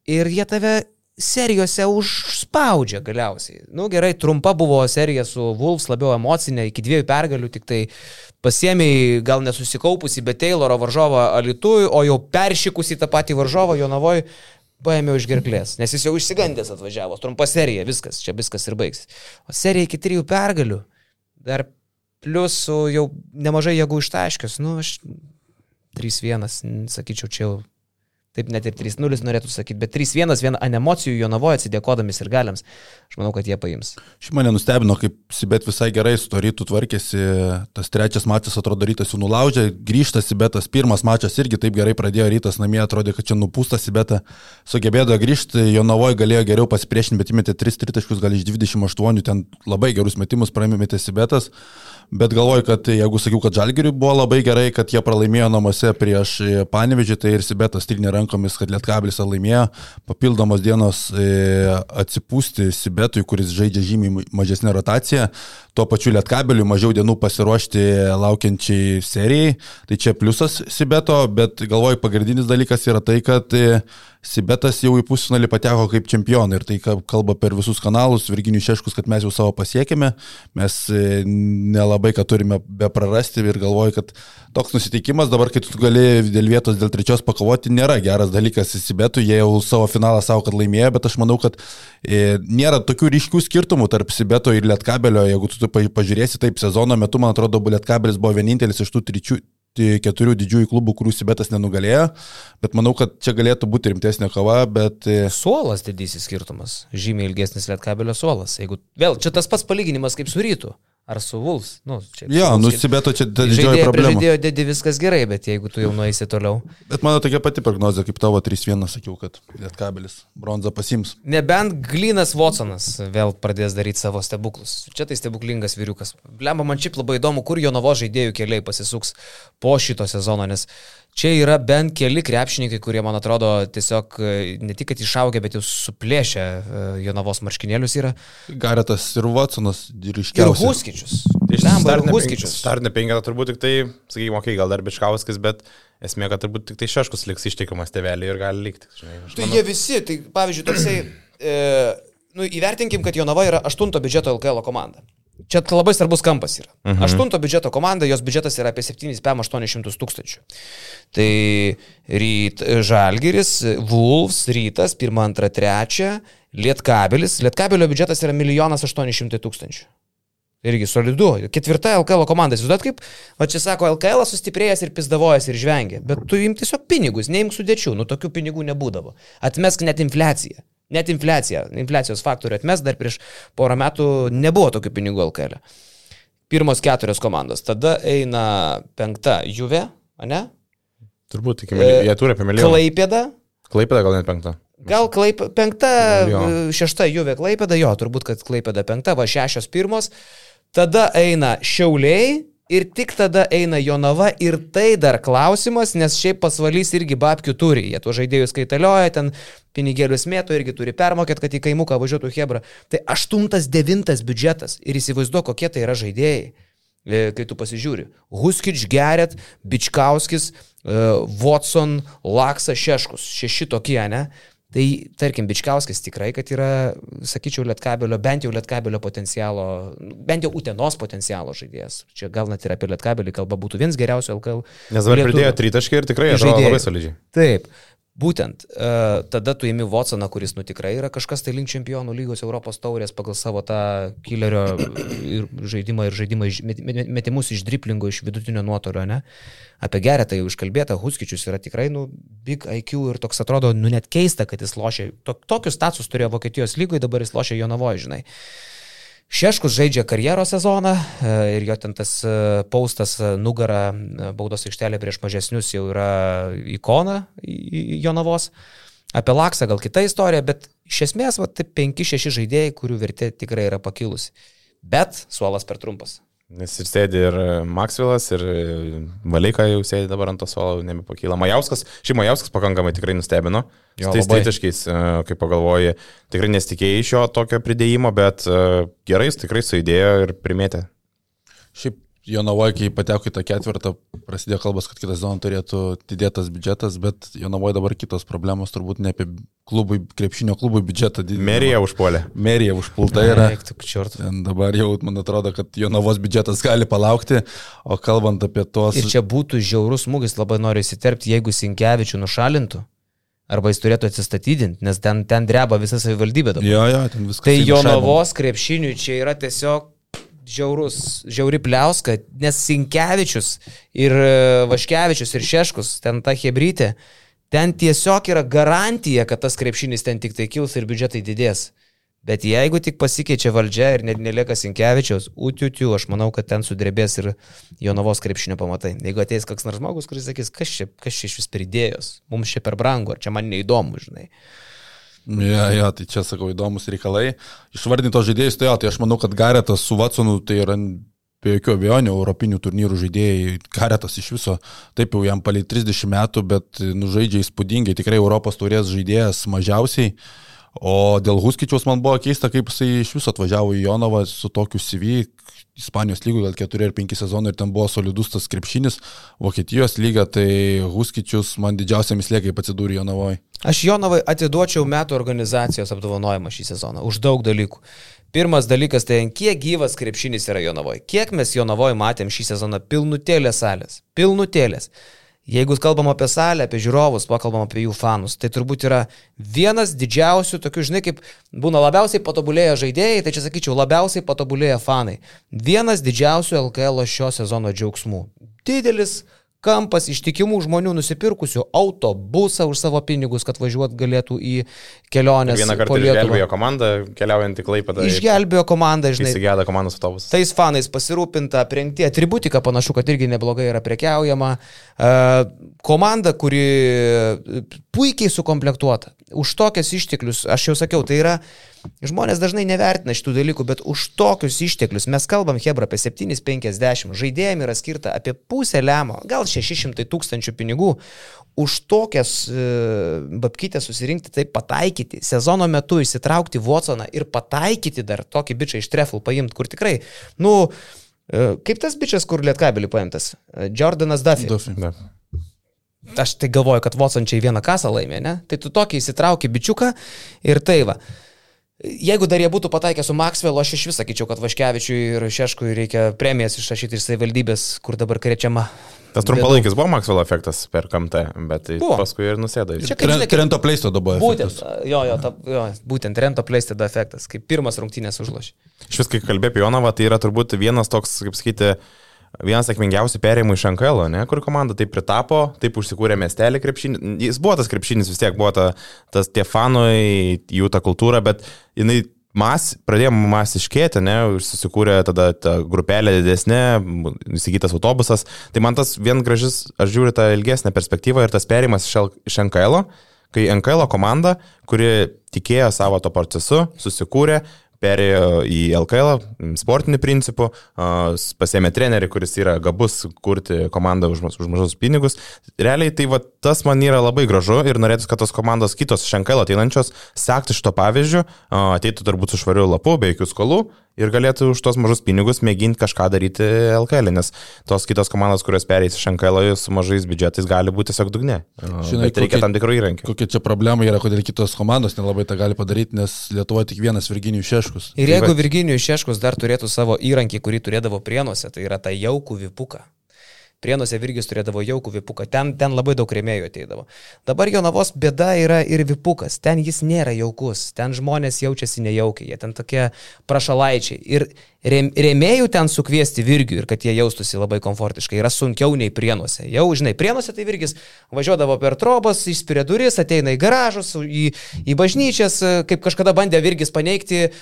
ir jie tave serijose užspaudžia galiausiai. Na nu, gerai, trumpa buvo serija su Wolves, labiau emocinė, iki dviejų pergalių, tik tai pasiemiai gal nesusikaupusi, bet Tayloro varžovą Alitui, o jau peršikusi tą patį varžovą Jonavoj, paėmiau iš gerklės, nes jis jau išsigandęs atvažiavo, trumpa serija, viskas, čia viskas ir baigsis. O serija iki trijų pergalių, dar plus jau nemažai jėgų ištaškius, nu aš 3-1, sakyčiau, čia jau taip net ir 3-0 norėtų sakyti, bet 3-1 vien ant emocijų Jonavoje atsidėkodami ir galiams, aš manau, kad jie paims. Ši mane nustebino, kaip Sibet visai gerai su to rytų tvarkėsi. Tas trečias mačas atrodo rytas jau nulaužė, grįžta Sibetas. Pirmas mačas irgi taip gerai pradėjo rytas namie, atrodė, kad čia nupūsta Sibetą. Sugebėjo grįžti, Jonavoje galėjo geriau pasipriešinti, bet įmetė 3 tritaškus, gal iš 28, ten labai gerus metimus praėmėte Sibetas. Bet galvoju, kad jeigu sakiau, kad Žalgiriui buvo labai gerai, kad jie pralaimėjo namuose prieš Panevežį, tai ir Sibetas trinė rankomis, kad Lietkabilis laimėjo. Papildomos dienos e, atsipūsti Sibetui, kuris žaidžia žymiai mažesnę rotaciją. Tuo pačiu Lietkabiliui mažiau dienų pasiruošti laukiančiai serijai. Tai čia pliusas Sibeto, bet galvoju, pagrindinis dalykas yra tai, kad e, Sibetas jau į pusfinalį pateko kaip čempionai ir tai kalba per visus kanalus, Virginijus Šeškus, kad mes jau savo pasiekėme, mes e, nelabai ką turime be prarasti ir galvoju, kad toks nusiteikimas dabar, kai tu gali dėl vietos, dėl trečios pakovoti, nėra geras dalykas Sibetui, jie jau savo finalą savo, kad laimėjo, bet aš manau, kad e, nėra tokių ryškių skirtumų tarp Sibeto ir Lietkabelio, jeigu tu, tu pa- pažiūrėsi taip sezono metu, man atrodo, Lietkabelis buvo vienintelis iš tų tričių keturių didžiųjų klubų, kurių Sibetas nenugalėjo, bet manau, kad čia galėtų būti rimtesnė kova, bet e, Suolas didysis skirtumas, žymiai ilgesnis Lietkabelio suolas. Jeigu vėl čia tas pats palyginimas kaip su rytu. Ar su Vuls? Nu, čia, jo, su Wolves nu skir- Sibeto čia didžioji problema. Žaidėjo dėdi viskas gerai, bet jeigu tu jau nueisi toliau. Bet mano tokia pati prognozija, kaip tavo 3-1 sakiau, kad Lietkabelis bronzą pasims. Nebent Glynas Watsonas vėl pradės daryti savo stebuklus. Čia tai stebuklingas vyriukas. Blemba, man šiaip labai įdomu, kur jo novo žaidėjų keliai pasisuks po šito sezono, nes čia yra bent keli krepšininkai, kurie, man atrodo, tiesiog e, ne tik, kad išaugę, bet jau suplėšę e, jo novos marškinėlius yra. Garetas ir Watsonas Ir ryškiausias. Huskičius. Blemba, ir Huskičius. Startinė penketą turbūt tik tai, sakykime, okay, gal dar Bičkauskis, bet esmė, kad turbūt tik tai Šeškus liks ištikimas tėvelį ir gali likti. Žinai, Tai manau. jie visi, tai pavyzdžiui, toksai, e, nu, įvertinkim, kad Jonava yra aštunto biudžeto LKL komanda. Čia labai svarbus kampas yra. Mhm. Aštunto biudžeto komanda, jos biudžetas yra apie 7,800 tūkstančių. Tai ryt, Žalgiris, Wolves, Rytas, 1, 2, 3, Lietkabelis. Lietkabelio biudžetas yra 1 800 tūkstančių. Irgi solidu. Ketvirta LKL komanda. Įsivaizduot kaip, o čia sako, LKL sustiprėjęs ir pizdavojas ir žvengia. Bet tu imk tiesiog pinigus, neimk sudėčių. Nu, tokių pinigų nebūdavo. Atmesk net infliaciją. Net infliacija, infliacijos faktorių atmes dar prieš porą metų nebuvo tokių pinigų LKL. Pirmos keturios komandos. Tada eina penkta Juve, ne? Turbūt tik, mili... jie turi apie milijoną. Klaipėda. Klaipėda gal net penktą. Gal klaip, penkta, Jo. e, šešta Juve Klaipėda, jo, turbūt, kad Klaipėda penkta, va šešios pirmos. Tada eina Šiauliai ir tik tada eina Jonava ir tai dar klausimas, nes šiaip pasvalys irgi babkių turi. Jie tuos žaidėjus kaitalioja, ten pinigėlius mėto irgi turi permokėti, kad į kaimuką važiuotų Hebra. Tai aštuntas, devintas biudžetas ir įsivaizduok, kokie tai yra žaidėjai. E, Kai tu pasižiūri. Huskič, Geret, Bičkauskis, e, Watson, Laksa, Šeškus. Šeši tokie, ne? Tai, tarkim, Bičkauskis tikrai, kad yra, sakyčiau, Lietkabelio, bent jau Lietkabelio potencialo, bent jau Utenos potencialo žaidėjas. Čia gal net ir apie Lietkabelį kalba būtų vienas geriausių LKL. Nes dabar pridėjo tritaškį ir tikrai Žaidėjų. labai solidžiai. Taip. Būtent, e, tada tu įimi Watsoną, kuris nu tikrai yra kažkas tai link čempionų lygos Europos taurės pagal savo tą killerio ir žaidimą ir žaidimą iš, met, met, metimus iš driplingo, iš vidutinio nuotolio, ne? Apie Geretą jau iškalbėta, Huskičius yra tikrai, nu, big IQ ir toks atrodo, nu, net keista, kad jis lošia, to, tokius status turėjo Vokietijos lygoje, dabar jis lošia Jonavoje, žinai. Šeškus žaidžia karjeros sezoną e, ir jo ten tas e, paustas e, nugara baudos aikštelė prieš mažesnius jau yra ikona Jonavos. Apie Laksą gal kita istorija, bet iš esmės va, tai 5-6 žaidėjai, kurių vertė tikrai yra pakilusi. Bet suolas per trumpas. Nes ir sėdi ir Maksvilas, ir Valeika jau sėdi dabar ant to suolo, nebepakyla. Majauskas, šį Majauskas pakankamai tikrai nustebino. Jo, tais tritaškiais, e, kaip pagalvoji, tikrai nesitikėjai iš jo tokio pridėjimo, bet e, gerai jis tikrai suidėjo ir primėtė. Šiaip Jonavoje, kai pateko į tą ketvirtą, prasidėjo kalbas, kad kitą sezoną turėtų didėtas biudžetas, bet Jonavoje dabar kitos problemos, turbūt ne apie klubui, krepšinio klubui biudžetą didinti. Merija užpuolė. Merija užpulta yra. Dabar jau, man atrodo, kad Jonavos biudžetas gali palaukti, o kalbant apie tos... Ir čia būtų žiaurus smūgis, labai noriu įsiterpti, jeigu Sinkevičių nušalintų. Arba jis turėtų atsistatydinti, nes ten, ten dreba visa savivaldybė dabar. Jo, jo, ten viskas. Tai Jonavos krepšiniui čia yra tiesiog žiaurus, žiauri pliauska, nes Sinkevičius ir e, Vaškevičius ir Šeškus, ten ta hebrytė, ten tiesiog yra garantija, kad tas krepšinis ten tik tai kils ir biudžetai didės. Bet jeigu tik pasikeičia valdžia ir net nelieka Sinkevičiaus, utiutiu, aš manau, kad ten sudrebės ir Jonavos krepšinio pamatai. Jeigu ateis koks nors žmogus, kuris sakys, kas čia, kas čia iš vis pridėjos, mums čia per brangu, ar čia man neįdomu, žinai. Ja, ja, tai čia sakau įdomus reikalai. Išvardintos žaidėjus, tai, ja, tai aš manau, kad Garetas su Vatsonu tai yra be jokių abejonių europinių turnyrų žaidėjai. Garetas iš viso, taip jau jam palei 30 metų, bet nužaidžia įspūdingai, tikrai Europos taurės žaidėjas mažiausiai. O dėl Huskičiaus man buvo keista, kaip jisai iš viso atvažiavo į Jonavą su tokiu CV, Ispanijos lygų gal 4 ar 5 sezonų ir ten buvo solidus tas krepšinis, Vokietijos lyga, tai Huskičius man didžiausia mislė, kaip atsidūrė Jonavoje. Aš Jonavai atiduočiau metų organizacijos apdovanojimą šį sezoną už daug dalykų. Pirmas dalykas tai, kiek gyvas krepšinis yra Jonavoje. Kiek mes Jonavoje matėm šį sezoną pilnutėlės salės. Pilnutėlės. Jeigu kalbam apie salę, apie žiūrovus, pakalbam apie jų fanus, tai turbūt yra vienas didžiausių tokių, žinai, kaip būna labiausiai patobulėję žaidėjai, tai čia sakyčiau labiausiai patobulėję fanai. Vienas didžiausių LKL šio sezono džiaugsmų. Didelis kampas ištikimų žmonių nusipirkusių autobusą už savo pinigus, kad važiuot galėtų į kelionę. Vieną kartą išgelbėjo komandą, keliaujant į Klaipėdą. Išgelbėjo komandą, žinai. Įsigėda komandos autobusą. Tais fanais pasirūpinta, aprengti, atributika panašu, kad irgi neblogai yra prekiaujama. Uh, komanda, kuri puikiai sukomplektuota. Už tokias išteklius, aš jau sakiau, tai yra Žmonės dažnai nevertina šitų dalykų, bet už tokius išteklius mes kalbam, Hebra, apie 750. Žaidėjim yra skirta apie pusę lemo, gal 600 tūkstančių pinigų. Už tokias e, babkytės susirinkti, tai pataikyti, sezono metu įsitraukti Watsoną ir pataikyti dar tokį bičią iš Trefl paimti, kur tikrai, nu, e, kaip tas bičias, kur lietkabelį paimtas? E, Jordanas Duffy. Duffy. Da. Aš tai galvoju, kad Watson čia į vieną kasą laimė, ne? Tai tu tokį įsitrauki bičiuką ir tai va. Jeigu dar jie būtų pataikę su Maxwell, aš iš vis sakyčiau, kad Vaškevičiui ir Šeškui reikia premijas išrašyti iš savivaldybės, kur dabar krečiama. Tas trumpalaikis buvo Maxwell efektas per KMT, bet tai buvo. paskui ir nusėdo. Čia kaip žinai, Rento pleisto dabar. Būtent, jo, jo, ta, jo, būtent Rento pleisto efektas, kaip pirmas rungtynės užlošė. Iš vis, kai kalbėjai apie Jonavą, tai yra turbūt vienas toks, kaip sakyti, vienas sėkmingiausių perėjimų iš Ankelo, ne, kur komanda taip pritapo, taip užsikūrė miestelį krepšinį. Jis buvo tas krepšinis vis tiek, buvo ta, tas tie fanai, jų ta kultūra, bet jinai mas, pradėjo masiškėti, ne, susikūrė tada ta grupelė didesnė, įsigytas autobusas. Tai man tas vien gražus, aš žiūriu tą ilgesnę perspektyvą ir tas perėjimas iš NKL, kai NKL komanda, kuri tikėjo savo to procesu, susikūrė, perėjo į LKL sportinių principų, pasėmė trenerį, kuris yra gabus kurti komandą už, už mažus pinigus. Realiai tai va, tas man yra labai gražu ir norėtų, kad tos komandos kitos iš LKL ateinančios sektų šito pavyzdžiu, ateitų turbūt su švariu lapu, be jokių skolų ir galėtų už tos mažus pinigus mėginti kažką daryti LKL, nes tos kitos komandos, kurios perės iš LKL su mažais biudžetais, gali būti tiesiog dugne. Žinai, reikia kokie, tam tikrų įrankių. Kokia čia problema yra, kodėl kitos komandos nelabai tą gali padaryti, nes Lietuvoje tik vienas Virginijus Šeškus. Ir jeigu Virginijus Šeškus dar turėtų savo įrankį, kurį turėdavo prienuose, tai yra tą jaukų vipuką. Prienuose Virgis turėdavo jaukų vipuką, ten, ten labai daug rėmėjų ateidavo. Dabar Jonavos bėda yra ir vipukas, ten jis nėra jaukus, ten žmonės jaučiasi nejaukiai, jie ten tokie prašalaičiai. Ir rėmėjų ten sukviesti Virgių ir kad jie jaustųsi labai komfortiškai yra sunkiau nei Prienuose. Jau, žinai, Prienuose tai Virgis važiuodavo per trobas, išspiria duris, ateina į garažus, į, į bažnyčias, kaip kažkada bandė Virgis paneigti,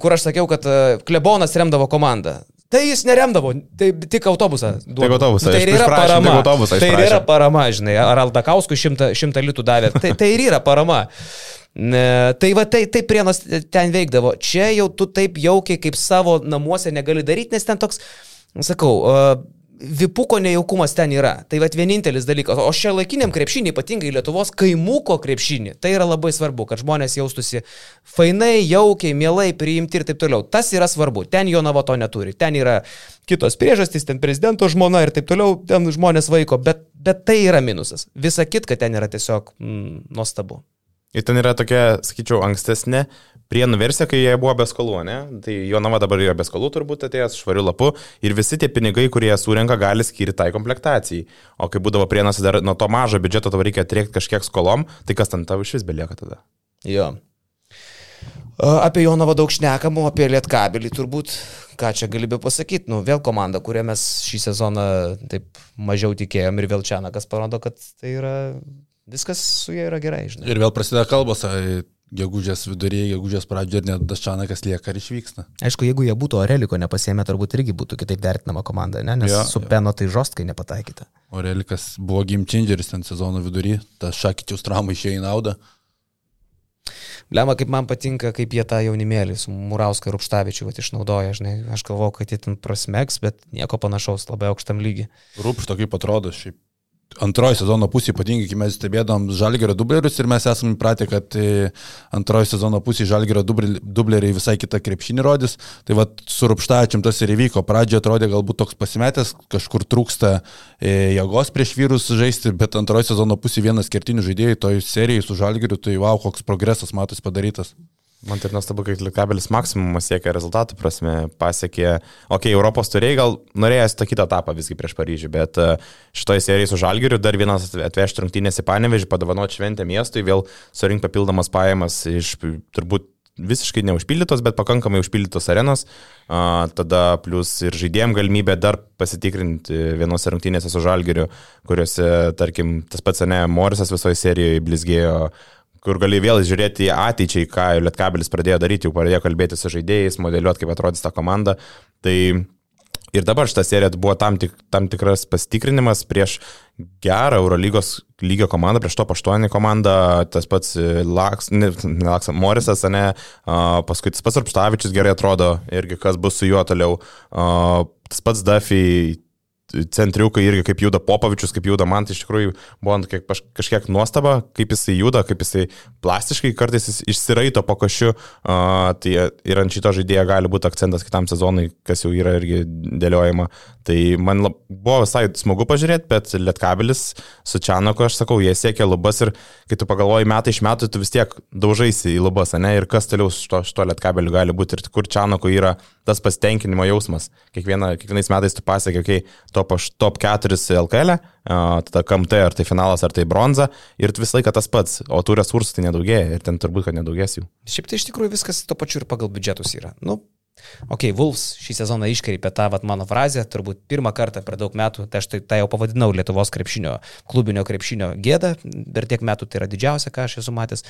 kur aš sakiau, kad klebonas remdavo komandą. Tai jis neremdavo, tai tik autobusą. Duodu. Tik autobusą. Tai ir yra parama. Autobusą tai ir yra parama, žinai, ar Aldakauskui šimtą, šimtą litų davė. Tai, tai ir yra parama. Ne, tai va, tai, tai prienos ten veikdavo. Čia jau tu taip jaukiai kaip savo namuose negali daryti, nes ten toks, sakau, uh, vipuko nejaukumas ten yra. Tai va vienintelis dalykas. O šia laikiniam krepšinį, ypatingai Lietuvos kaimuko krepšinį, tai yra labai svarbu, kad žmonės jaustųsi fainai, jaukiai, mielai priimti ir taip toliau. Tas yra svarbu. Ten jo navo to neturi. Ten yra kitos priežastys, ten prezidento žmona ir taip toliau, ten žmonės vaiko, bet, bet tai yra minusas. Visa kitka ten yra tiesiog mm, nuostabu. Ir ten yra tokia, sakyčiau, ankstesnė prienų versija, kai jie buvo be skolų, ne? Tai Jonava dabar yra be skolų turbūt atėjęs švariu lapu ir visi tie pinigai, kurie surenka, gali skirti tai komplektacijai. O kai būdavo prienas dar nuo to mažo biudžeto tau reikia atriekti kažkiek skolom, tai kas ten tau iš vis belieka tada? Jo. Apie Jonavą daug šnekamų, apie Lietkabelį turbūt, ką čia gali be pasakyti, nu vėl komanda, kurią mes šį sezoną taip mažiau tikėjom ir vėl Čianakas parodo, kad tai yra viskas su jie yra gerai, žinai. Ir vėl prasideda kalbos, gegužės viduryje, gegužės pradžioje ir net Daščanakas lieka ir išvyksta. Aišku, jeigu jie būtų Oreliko nepasėmę, turbūt irgi būtų kitaip vertinama komanda, ne? nes jo, su Beno tai žostkai nepataikyta. Orelikas buvo gimčingeris ten sezono vidury, tas Šakyčiaus trauma išėjo į naudą. Lema, kaip man patinka, kaip jie tą jaunimėlį su Murauską ir Rupštavičiu išnaudoja, žinai, aš galvoju, kad jie ten prasmeks, bet nieko panašaus labai aukštam lygiui. Rupšto kaip atrodo, šiaip antroji sezono pusė, ypatingai, kai mes stebėdom žalgerio dublerius ir mes esame įpratę, kad e, antroji sezono pusė žalgerio dubleriai visai kitą krepšinį rodys. Tai va su Rupštačiam tas ir įvyko. Pradžioje atrodė galbūt toks pasimetęs, kažkur trūksta e, jėgos prieš vyrus žaisti, bet antroji sezono pusė vienas kertinių žaidėjų toj serijai su žalgeriu, tai wow, koks progresas matos padarytas. Man taip nuostabu, kad Lietkabelis maksimumas siekia rezultatų prasme, pasiekė, okei, okay, Europos turėjai gal norėjęs tą kitą etapą visgi prieš Paryžių, bet e, šitoje serijoje su Žalgiriu dar vienas atvežti rungtynės į Panevežį, padovanoti šventę miestui, vėl surinkti papildomas pajamas iš turbūt visiškai neužpildytos, bet pakankamai užpildytos arenos, tada plus ir žaidėjim galimybė dar pasitikrinti vienose rungtynėse su Žalgiriu, kuriuose, tarkim, tas pats ne Morisas visoje serijoje blizgėjo kur gali vėl žiūrėti į ateičiai, ką Lietkabelis pradėjo daryti, jau pradėjo kalbėti su žaidėjais, modeliuoti, kaip atrodys ta komanda. Tai ir dabar šitą seriją buvo tam, tik, tam tikras pasitikrinimas prieš gerą Eurolygos lygio komandą, prieš to 8 komandą, tas pats e, Laks, ne, ne Laks, Morisas, ne, paskui tas pats Arpštavičius gerai atrodo irgi kas bus su juo toliau, tas pats Duffy centriukai irgi kaip juda Popavičius, kaip juda man, tai iš tikrųjų buvo kiek, kažkiek nuostaba, kaip jisai juda, kaip jisai plastiškai kartais jis išsiraito po košiu, uh, tai ir ant šito žaidėjo gali būti akcentas kitam sezonui, kas jau yra irgi dėliojama. Tai man lab, buvo visai smagu pažiūrėti, bet Lietkabelis su Čianaku, aš sakau, jie siekia lubas ir kai tu pagalvoji metai iš metų, tu vis tiek daužaisi į lubas, ne, ir kas toliau su to, to Lietkabeliu gali būti ir kur Čianaku yra tas pasitenkinimo jausmas. Kiekviena, kiekvienais metais tu pasiekia, kai okay, top, top 4 LKL, e, tada KMT, ar tai finalas, ar tai bronza, ir visą laiką tas pats, o tų resursų tai nedaugėja ir ten turbūt, kad nedaugės jų. Šiaip tai iš tikrųjų viskas to pačiu ir pagal biudžetus yra. Nu, Ok, Wolfs šį sezoną iškreipė tą vat, mano frazę, turbūt pirmą kartą per daug metų, tai aš tai, tai jau pavadinau Lietuvos krepšinio, klubinio krepšinio gėdą, per tiek metų tai yra didžiausia, ką aš esu matęs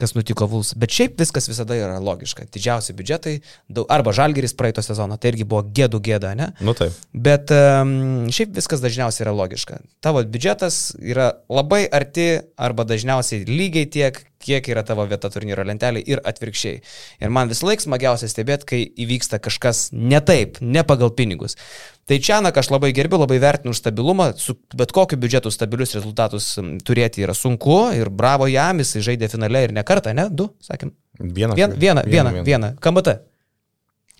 kas nutiko Vuls. Bet šiaip viskas visada yra logiška. Didžiausi biudžetai, daug, arba Žalgeris praeito sezono, tai irgi buvo gėdų gėda, ne? Nu taip. Bet um, šiaip viskas dažniausiai yra logiška. Tavo biudžetas yra labai arti arba dažniausiai lygiai tiek, kiek yra tavo vieta turnyro lentelė ir atvirkščiai. Ir man vis laik smagiausia stebėti, kai įvyksta kažkas ne taip, ne pagal pinigus. Tai Čianak aš labai gerbiu, labai vertinu už stabilumą, su bet kokiu biudžetu stabilius rezultatus turėti yra sunku ir bravo jam, jis žaidė finale ir ne kartą, ne? Du, sakėm. Vieną. Vieną, vieną, vieną, vieną. KMT.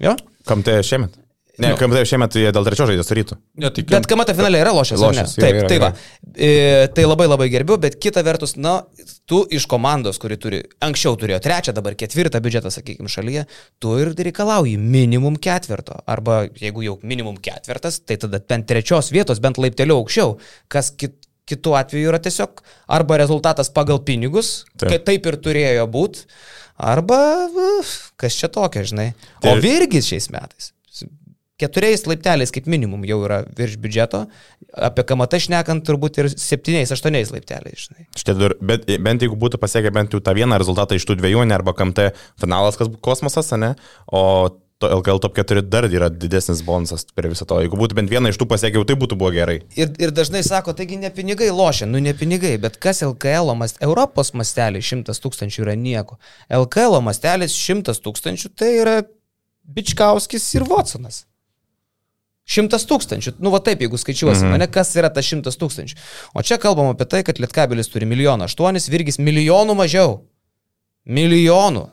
Jo? KMT šiemet. Ne, Nu. KMT šiemet dėl trečios žaidės rytų. Ne, tai Bet KMT finale yra lošęs. Lošęs, Taip, yra, tai yra. va. E, tai labai labai gerbiu, bet kita vertus, na, tu iš komandos, kuri turi, anksčiau turėjo trečią, dabar ketvirtą biudžetą, sakykime, šalyje, tu ir reikalauji minimum ketvirto. Arba jeigu jau minimum ketvirtas, tai tada bent trečios vietos, bent laipteliu aukščiau, kas kit, kitu atveju yra tiesiog arba rezultatas pagal pinigus, Taip. kad taip ir turėjo būti, arba kas čia tokia, žinai. O Tai- Virgis šiais metais keturiais laipteliais kaip minimum jau yra virš biudžeto, apie kamatą šnekant turbūt ir septyniais, aštuoniais laipteliais. Šitie du, bet bent jeigu būtų pasiekę bent jau tą vieną rezultatą iš tų dviejų, ne arba KMT finalas, kas kosmosas, ne, o to LKL top 4 dar yra didesnis bonusas prie viso to. Jeigu būtų bent vieną iš tų pasiekę, jau tai būtų buvo gerai. Ir, ir dažnai sako, taigi ne pinigai lošia, nu ne pinigai, bet kas LKL, mast, Europos mastelį 100 tūkstančių yra nieko. LKL mastelis 100 tūkstančių tai yra Bičkauskis ir Watsonas. Šimtas tūkstančių. Nu, va taip, jeigu skaičiuosim, mhm. ne, kas yra tas šimtas tūkstančių. O čia kalbam apie tai, kad Lietkabelis turi milijoną aštuonis, Virgis milijonų mažiau. Milijonų.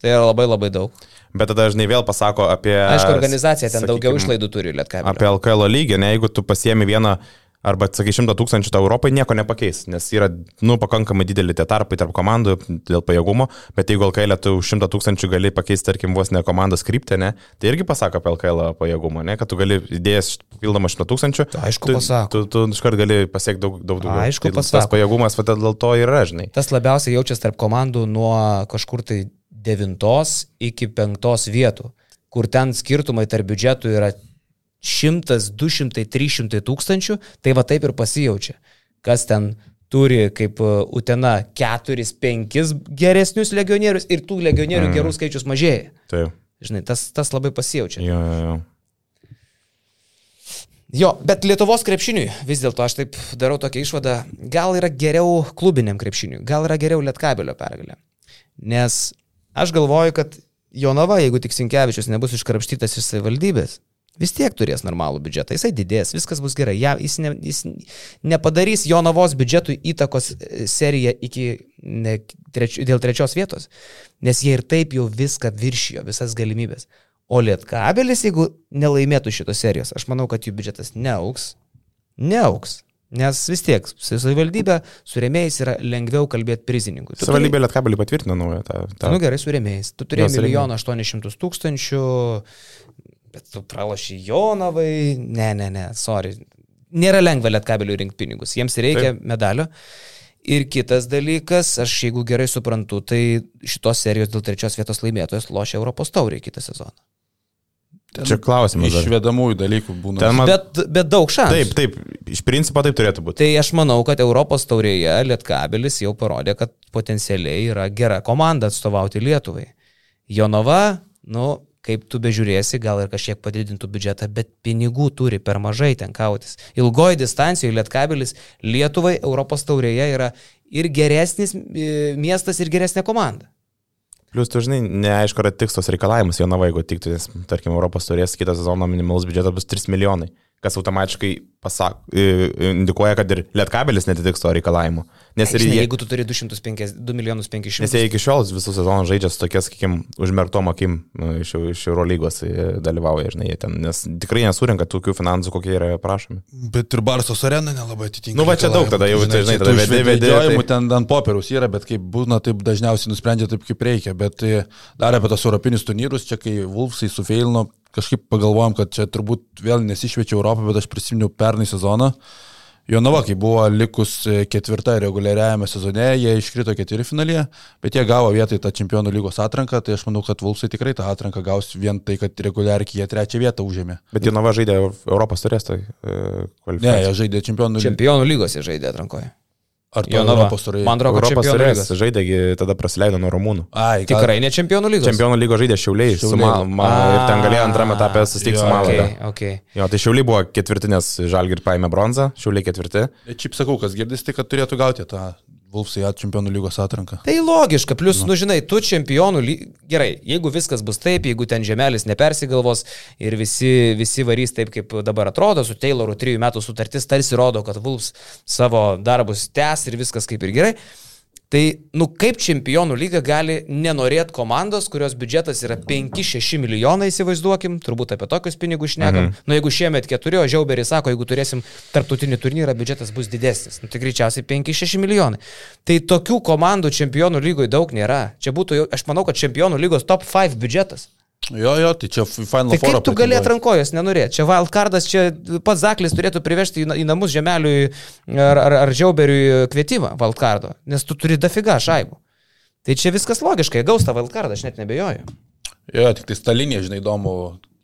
Tai yra labai labai daug. Bet tada dažnai vėl pasako apie... Aišku, organizacija ten sakykim, daugiau išlaidų turi Lietkabelis. Apie LKL lygį, ne, jeigu tu pasiemi vieną arba, sakai, šimtą tūkstančių, tai Europai nieko nepakeis, nes yra, nu, pakankamai dideli tie tarpai tarp komandų dėl pajėgumo, bet jeigu LKL tu šimtą tūkstančių gali pakeisti, tarkim, vos ne komandos kryptį, ne, tai irgi pasako apie LKL pajėgumą, ne, kad tu gali įdėjęs papildomą šimtą tūkstančių, Aišku, tu, pasako. tu, tu iškart gali pasiekti daug, daug daugiau. Aišku, tai tas pasako. pajėgumas, va, dėl to ir yra, žinai. Tas labiausiai jaučiasi tarp komandų nuo kažkur tai devintos iki penktos vietų, kur ten skirtumai tarp biudžetų yra 100, 200, 300 tūkstančių, tai va taip ir pasijaučia. Kas ten turi kaip uh, Utena 4-5 geresnius legionierius ir tų legionierių mm. gerų skaičius mažėja. Tai, Žinai, tas, tas labai pasijaučia. jo, jo, jo. Jo, bet Lietuvos krepšiniui vis dėlto aš taip darau tokią išvadą, gal yra geriau klubiniam krepšiniui, gal yra geriau Lietkabelio pergalė. Nes aš galvoju, kad Jonava, jeigu tik Sinkevičius nebus iškrapštytas iš savivaldybės, vis tiek turės normalų biudžetą, jisai didės, viskas bus gerai. Ja, jis, ne, jis nepadarys Jonavos biudžetui įtakos e, seriją iki ne, treč, dėl trečios vietos, nes jie ir taip jau viską viršijo, visas galimybės. O Lietkabelis, jeigu nelaimėtų šitos serijos, aš manau, kad jų biudžetas neauks. Neauks. Nes vis tiek, savivaldybė, su rėmėjais yra lengviau kalbėti prizininkui. Tu turi- Savivaldybė Lietkabelį patvirtino naują tą. tą. Nu gerai, su rėmėjais. Tu turėjai Jo, milijoną aštuonis tūkstančių, bet tu pralašy Jonavai. Ne, ne, ne, sorry. Nėra lengva lietkabeliui rinkti pinigus. Jiems reikia Taip. medalio. Ir kitas dalykas, aš jeigu gerai suprantu, tai šitos serijos dėl trečios vietos laimėtojas lošia Europos taurį kitą sezoną. Ten Čia klausimas. Išvedamųjų dalykų būna. Ten man- Bet, bet daug šansų. Taip, taip, iš principo taip turėtų būti. Tai aš manau, kad Europos taurėje Lietkabelis jau parodė, kad potencialiai yra gera komanda atstovauti Lietuvai. Jonava, nu, kaip tu bežiūrėsi, gal ir kažkiek padidintų biudžetą, bet pinigų turi per mažai ten kautis. Ilgoji distancijoje Lietkabelis Lietuvai Europos taurėje yra ir geresnis e, miestas, ir geresnė komanda. Plius, tu žinai, neaišku, ar tiks tos reikalavimus Jonava, jeigu tiktų, nes, tarkim, Europos turės kitą sezoną minimalus biudžetas bus 3 milijonai, kas automatiškai pasak, i- indikuoja, kad ir Lietkabelis netitiks to reikalavimu. Nes, ir Žinai, jie, jeigu tu turi 250 2 milijonus 500. nes jie iki šiol visų sezonų žaidžia su tokia, sakykim, užmerktom akim nu, iš, iš Eurolygos dalyvauja, žinai, jie ten, nes tikrai nesurinka tokių finansų, kokie yra prašomi. Bet ir Barsos arena nelabai atitinka. Nu, va čia daug tada jau, tai, žinai, tada vedi, išvedžiojimų tai- ten ant popieriaus yra, bet kaip būna, taip dažniausiai nusprendžia taip, kaip reikia. Bet e, dar apie tos europinius turnyrus, čia kai Vulfsai sufeilino, kažkaip pagalvojom, kad čia turbūt vėl nesišviečia Europą, bet aš prisiminiau pernai sezoną. Jonava, kai buvo likus e, ketvirta reguliariajame sezone, jie iškrito keturi finalyje, bet jie gavo vietoj tą čempionų lygos atranką, tai aš manau, kad Vulfsai tikrai tą atranką gaus vien tai, kad reguliariai jie trečią vietą užėmė. Bet Jonava žaidė Europos turės tai e, Ne, kvalifikaciją. jie žaidė čempionų lygos. Čempionų lygos jie žaidė atrankoje. Ar to Jonava. Europos turėjo? Man atrodo, kad Europos lygos. žaidė, tada praleido nuo Romūnų. Ai, gal- Tikrai ne čempionų lygos. Čempionų lygo žaidė Šiauliai, su Šiauliai. ma, ma, ir ten galėjo antrame etape susitikti su jo, Malaga. Okay, okay. Jo, tai Šiauliai buvo ketvirtinės Žalgir paėmė bronzą, Šiauliai ketvirti. Šiaip sakau, kas girdis, tai kad turėtų gauti tą Vulfsai at čempionų lygos atranką. Tai logiška, plus, nu žinai, tu čempionų, ly... gerai, jeigu viskas bus taip, jeigu ten žemelis nepersigalvos ir visi, visi varys taip, kaip dabar atrodo, su Tayloru trijų metų sutartis tarsi rodo, kad Vulfs savo darbus tęs ir viskas kaip ir gerai. Tai, nu, kaip čempionų lyga gali nenorėti komandos, kurios biudžetas yra 5-6 milijonai, įsivaizduokim, turbūt apie tokius pinigus šnekam. Mhm. Nu, jeigu šiemet 4, o Žiauberis sako, jeigu turėsim tarptautinį turnyrą, biudžetas bus didesnis. Nu, tai greičiausiai 5-6 milijonai. Tai tokių komandų čempionų lygoje daug nėra. Čia būtų, aš manau, kad čempionų lygos top 5 biudžetas. Jo, jo, tai čia Final Tai kaip tu gali atrankojus nenorėti? Čia wildcardas, čia pats Zaklis turėtų privežti į, į namus žemeliui ar, ar, ar žiauberiui kvietimą wildcardo, nes tu turi dafiga šaibų. Tai čia viskas logiškai, gaus tą wildcardą, aš net nebejoju. Jo, tik tai stalinė, žinai, įdomu,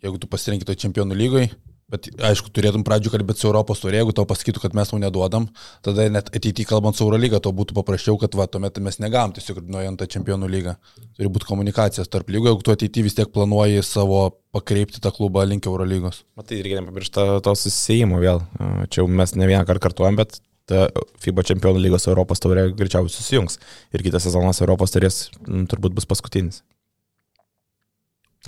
jeigu tu pasirinkti to čempionų lygai, Bet aišku, turėtum pradžių kalbėti su Europos turė, jeigu tau pasakytų, kad mes tau neduodam, tada net ateityje kalbant su Euro lyga, to būtų paprasčiau, kad va, tuomet mes negam tiesiog nuojant tą čempionų lygą. Turi būti komunikacijos tarp lygų, jeigu tu ateityje vis tiek planuoji savo pakreipti tą klubą link Euro lygos. Matai, reikia nepamiršti to susijimo vėl. Čia jau mes ne vieną kartą kartuojam, bet ta FIBA čempionų lygos Europos taurė greičiausiai susijungs. Ir kitas sezonas Europos turės turbūt bus paskutinis.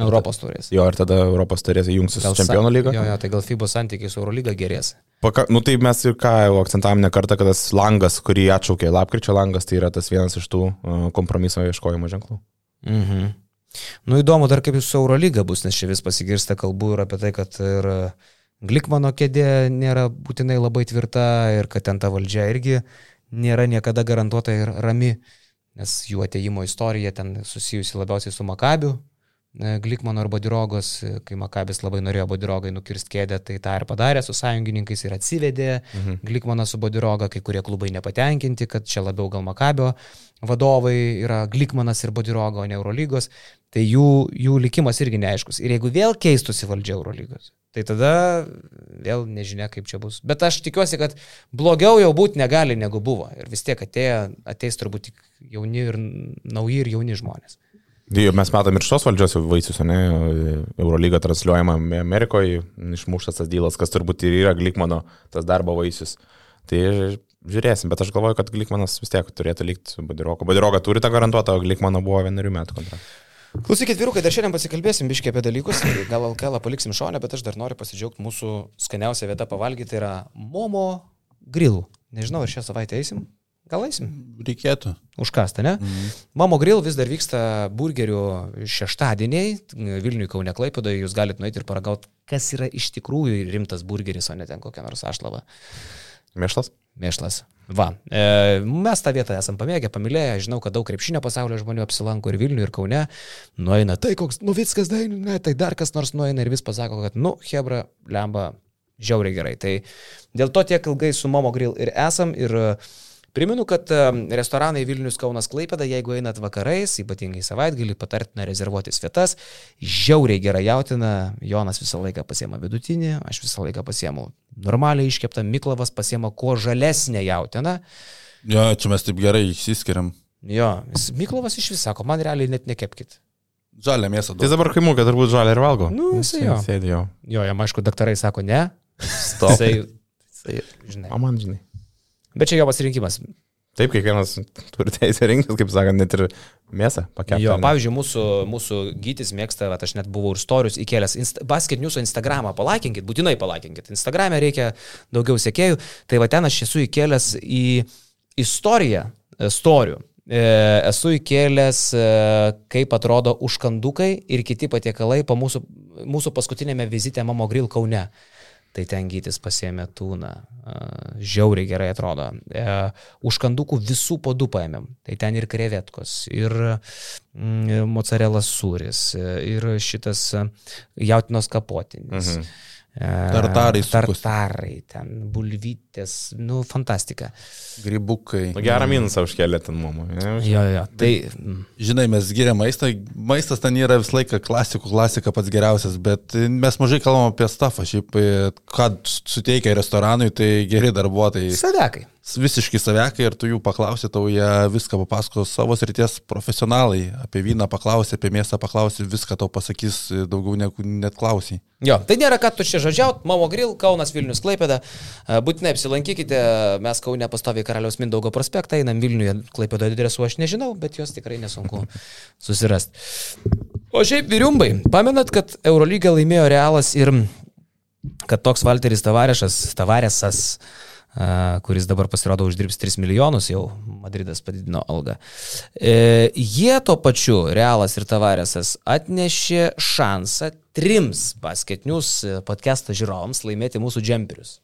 Europos turės. Jo, ir tada Europos turės jungsis su Čempionų lyga. Jo, jo, tai gal FIBO santykiai su Eurolyga gerės. Paka, nu tai mes ir ką jau akcentavome ne kartą, kad tas langas, kurį atšaukė lapkričio langas, tai yra tas vienas iš tų uh, kompromiso ieškojimo ženklų. Mhm. Nu įdomu dar kaip su Eurolyga bus, nes čia vis pasigirsta kalbų ir apie tai, kad ir Glikmano kėdė nėra būtinai labai tvirta ir kad ten ta valdžia irgi nėra niekada garantuota ir rami, nes jų ateimo istorija ten susijusi labiausiai su Makabiu, E, Glikmano ar Bodirogos, e, kai Makabis labai norėjo Bodirogai nukirsti kėdę, tai tą ir padarė su sąjungininkais ir atsivedė mhm. Glikmaną su Bodiroga, kai kurie klubai nepatenkinti, kad čia labiau gal Makabio vadovai yra Glikmanas ir Bodiroga, o ne Eurolygos, tai jų, jų likimas irgi neaiškus. Ir jeigu vėl keistųsi valdžia Eurolygos, tai tada vėl nežinia, kaip čia bus. Bet aš tikiuosi, kad blogiau jau būti negali negu buvo. Ir vis tiek atėjo, ateis turbūt tik jauni ir nauji ir jauni žmonės. Mes matom ir šios valdžios vaisius, ne? Eurolyga transliuojama Amerikoje, išmuštas tas dylas, kas turbūt ir yra Glikmano tas darbo vaisius. Tai žiūrėsim, bet aš galvoju, kad Glikmanas vis tiek turėtų likti su Badiroku. Badiroka turi tą garantuotą, o Glikmano buvo vienerių metų kontraktą. Klausykit, vyrukai, dar šiandien pasikalbėsim biškiai apie dalykus, gal LKL paliksim šonę, bet aš dar noriu pasidžiaugti mūsų skaniausią vietą pavalgyti, tai yra Momo Grill. Nežinau, ar šią savaitę eisim. Gal eisim? Reikėtų. Užkasta, ne? Mhm. Mamo Grill vis dar vyksta burgerių šeštadieniai, Vilniui Kaune Klaipidoje, jūs galite nueiti ir paragauti, kas yra iš tikrųjų rimtas burgeris, o ne ten kokia nors ašlava. Mėšlas? Mėšlas. Va, e, mes tą vietą esam pamėgę, pamilėję, žinau, kad daug krepšinio pasaulio žmonių apsilanko ir Vilniui, ir Kaune, nueina, tai koks, nu viskas, tai, ne, tai dar kas nors nueina ir vis pasako, kad, nu, Hebra, lemba, žiauriai gerai. Tai dėl to tiek ilgai su Momo Grill ir esam ir uh, Primenu, kad restoranai Vilnius Kaunas Klaipėda, jeigu einat vakarais, ypatingai savaitgalį, patartina rezervuotis vietas. Žiauriai gerai jautina, Jonas visą laiką pasiema vidutinį, aš visą laiką pasiemu normaliai iškeptą, Miklavas pasiema kuo žalesnę jautiną. Jo, čia mes taip gerai išsiskiriam. Jo, Miklavas iš vis sako, man realiai net nekepkit. Žalę mėsą. Tai dabar kai mūkė, turbūt žalę ir valgo. Nu, jisai jo. Sėdė jo. Jo, jam aišku, daktarai sako ne. Stop. Jisai, jisai, žinai. O man, žinai. Bet čia jo pasirinkimas. Taip, kiekvienas turi teisę rinktis, kaip sakant, net ir mėsą pakeisti. Jo, pavyzdžiui, mūsų, mūsų gytis mėgsta, va, aš net buvau ir storius įkėlęs, insta, basket news'o Instagramą, palaikinkit, būtinai palaikinkit. Instagram'e reikia daugiau sėkėjų, tai va ten aš esu įkėlęs į istoriją, e, storių. E, esu įkėlęs, e, kaip atrodo užkandukai ir kiti patiekalai po mūsų, mūsų paskutinėme vizite Mamo Grill Kaune tai ten gytis pasėmė tūną. Žiauriai gerai atrodo. E, užkandukų visų po du paėmėm. Tai ten ir krevetkos, ir mm, mozzarella sūris, ir šitas jautinos kapotinis. Mhm. Tartarai. Tartarai, ten bulvytės, nu, fantastika. Gribukai. Nu, gerą minusą užkėlė ten mama. Jo, jo, tai. Žinai, mes giriam maistą, maistas ten yra visą laiką klasikų, klasika pats geriausias, bet mes mažai kalbam apie stafą, šiaip, ką suteikia restoranui, tai geri darbuotojai. Sadekai visiškai savekai ir tu jų paklausi, tau jie viską papasakos savo srities profesionalai. Apie vyną paklausi, apie mėsą paklausi, viską tau pasakys daugiau negu net klausiai. Jo, tai nėra ką tu čia žodžiaut, Mamo Grill, Kaunas Vilnius Klaipėda. Būtinai apsilankykite, mes Kaune pastoviai Karaliaus Mindaugo prospektą, einam Vilniuje, Klaipėdo adresu aš nežinau, bet juos tikrai nesunku susirasti. O šiaip vyriumbai, pamenat, kad Eurolyga laimėjo Realas ir kad toks Walteris Tavarešas, Tavaresas, kuris dabar pasirodo uždirbs 3 milijonus, jau Madridas padidino algą. E, jie tuo pačiu, Realas ir Tavaresas, atnešė šansą trims basketinius podcast'o žiūrovams laimėti mūsų džemperius.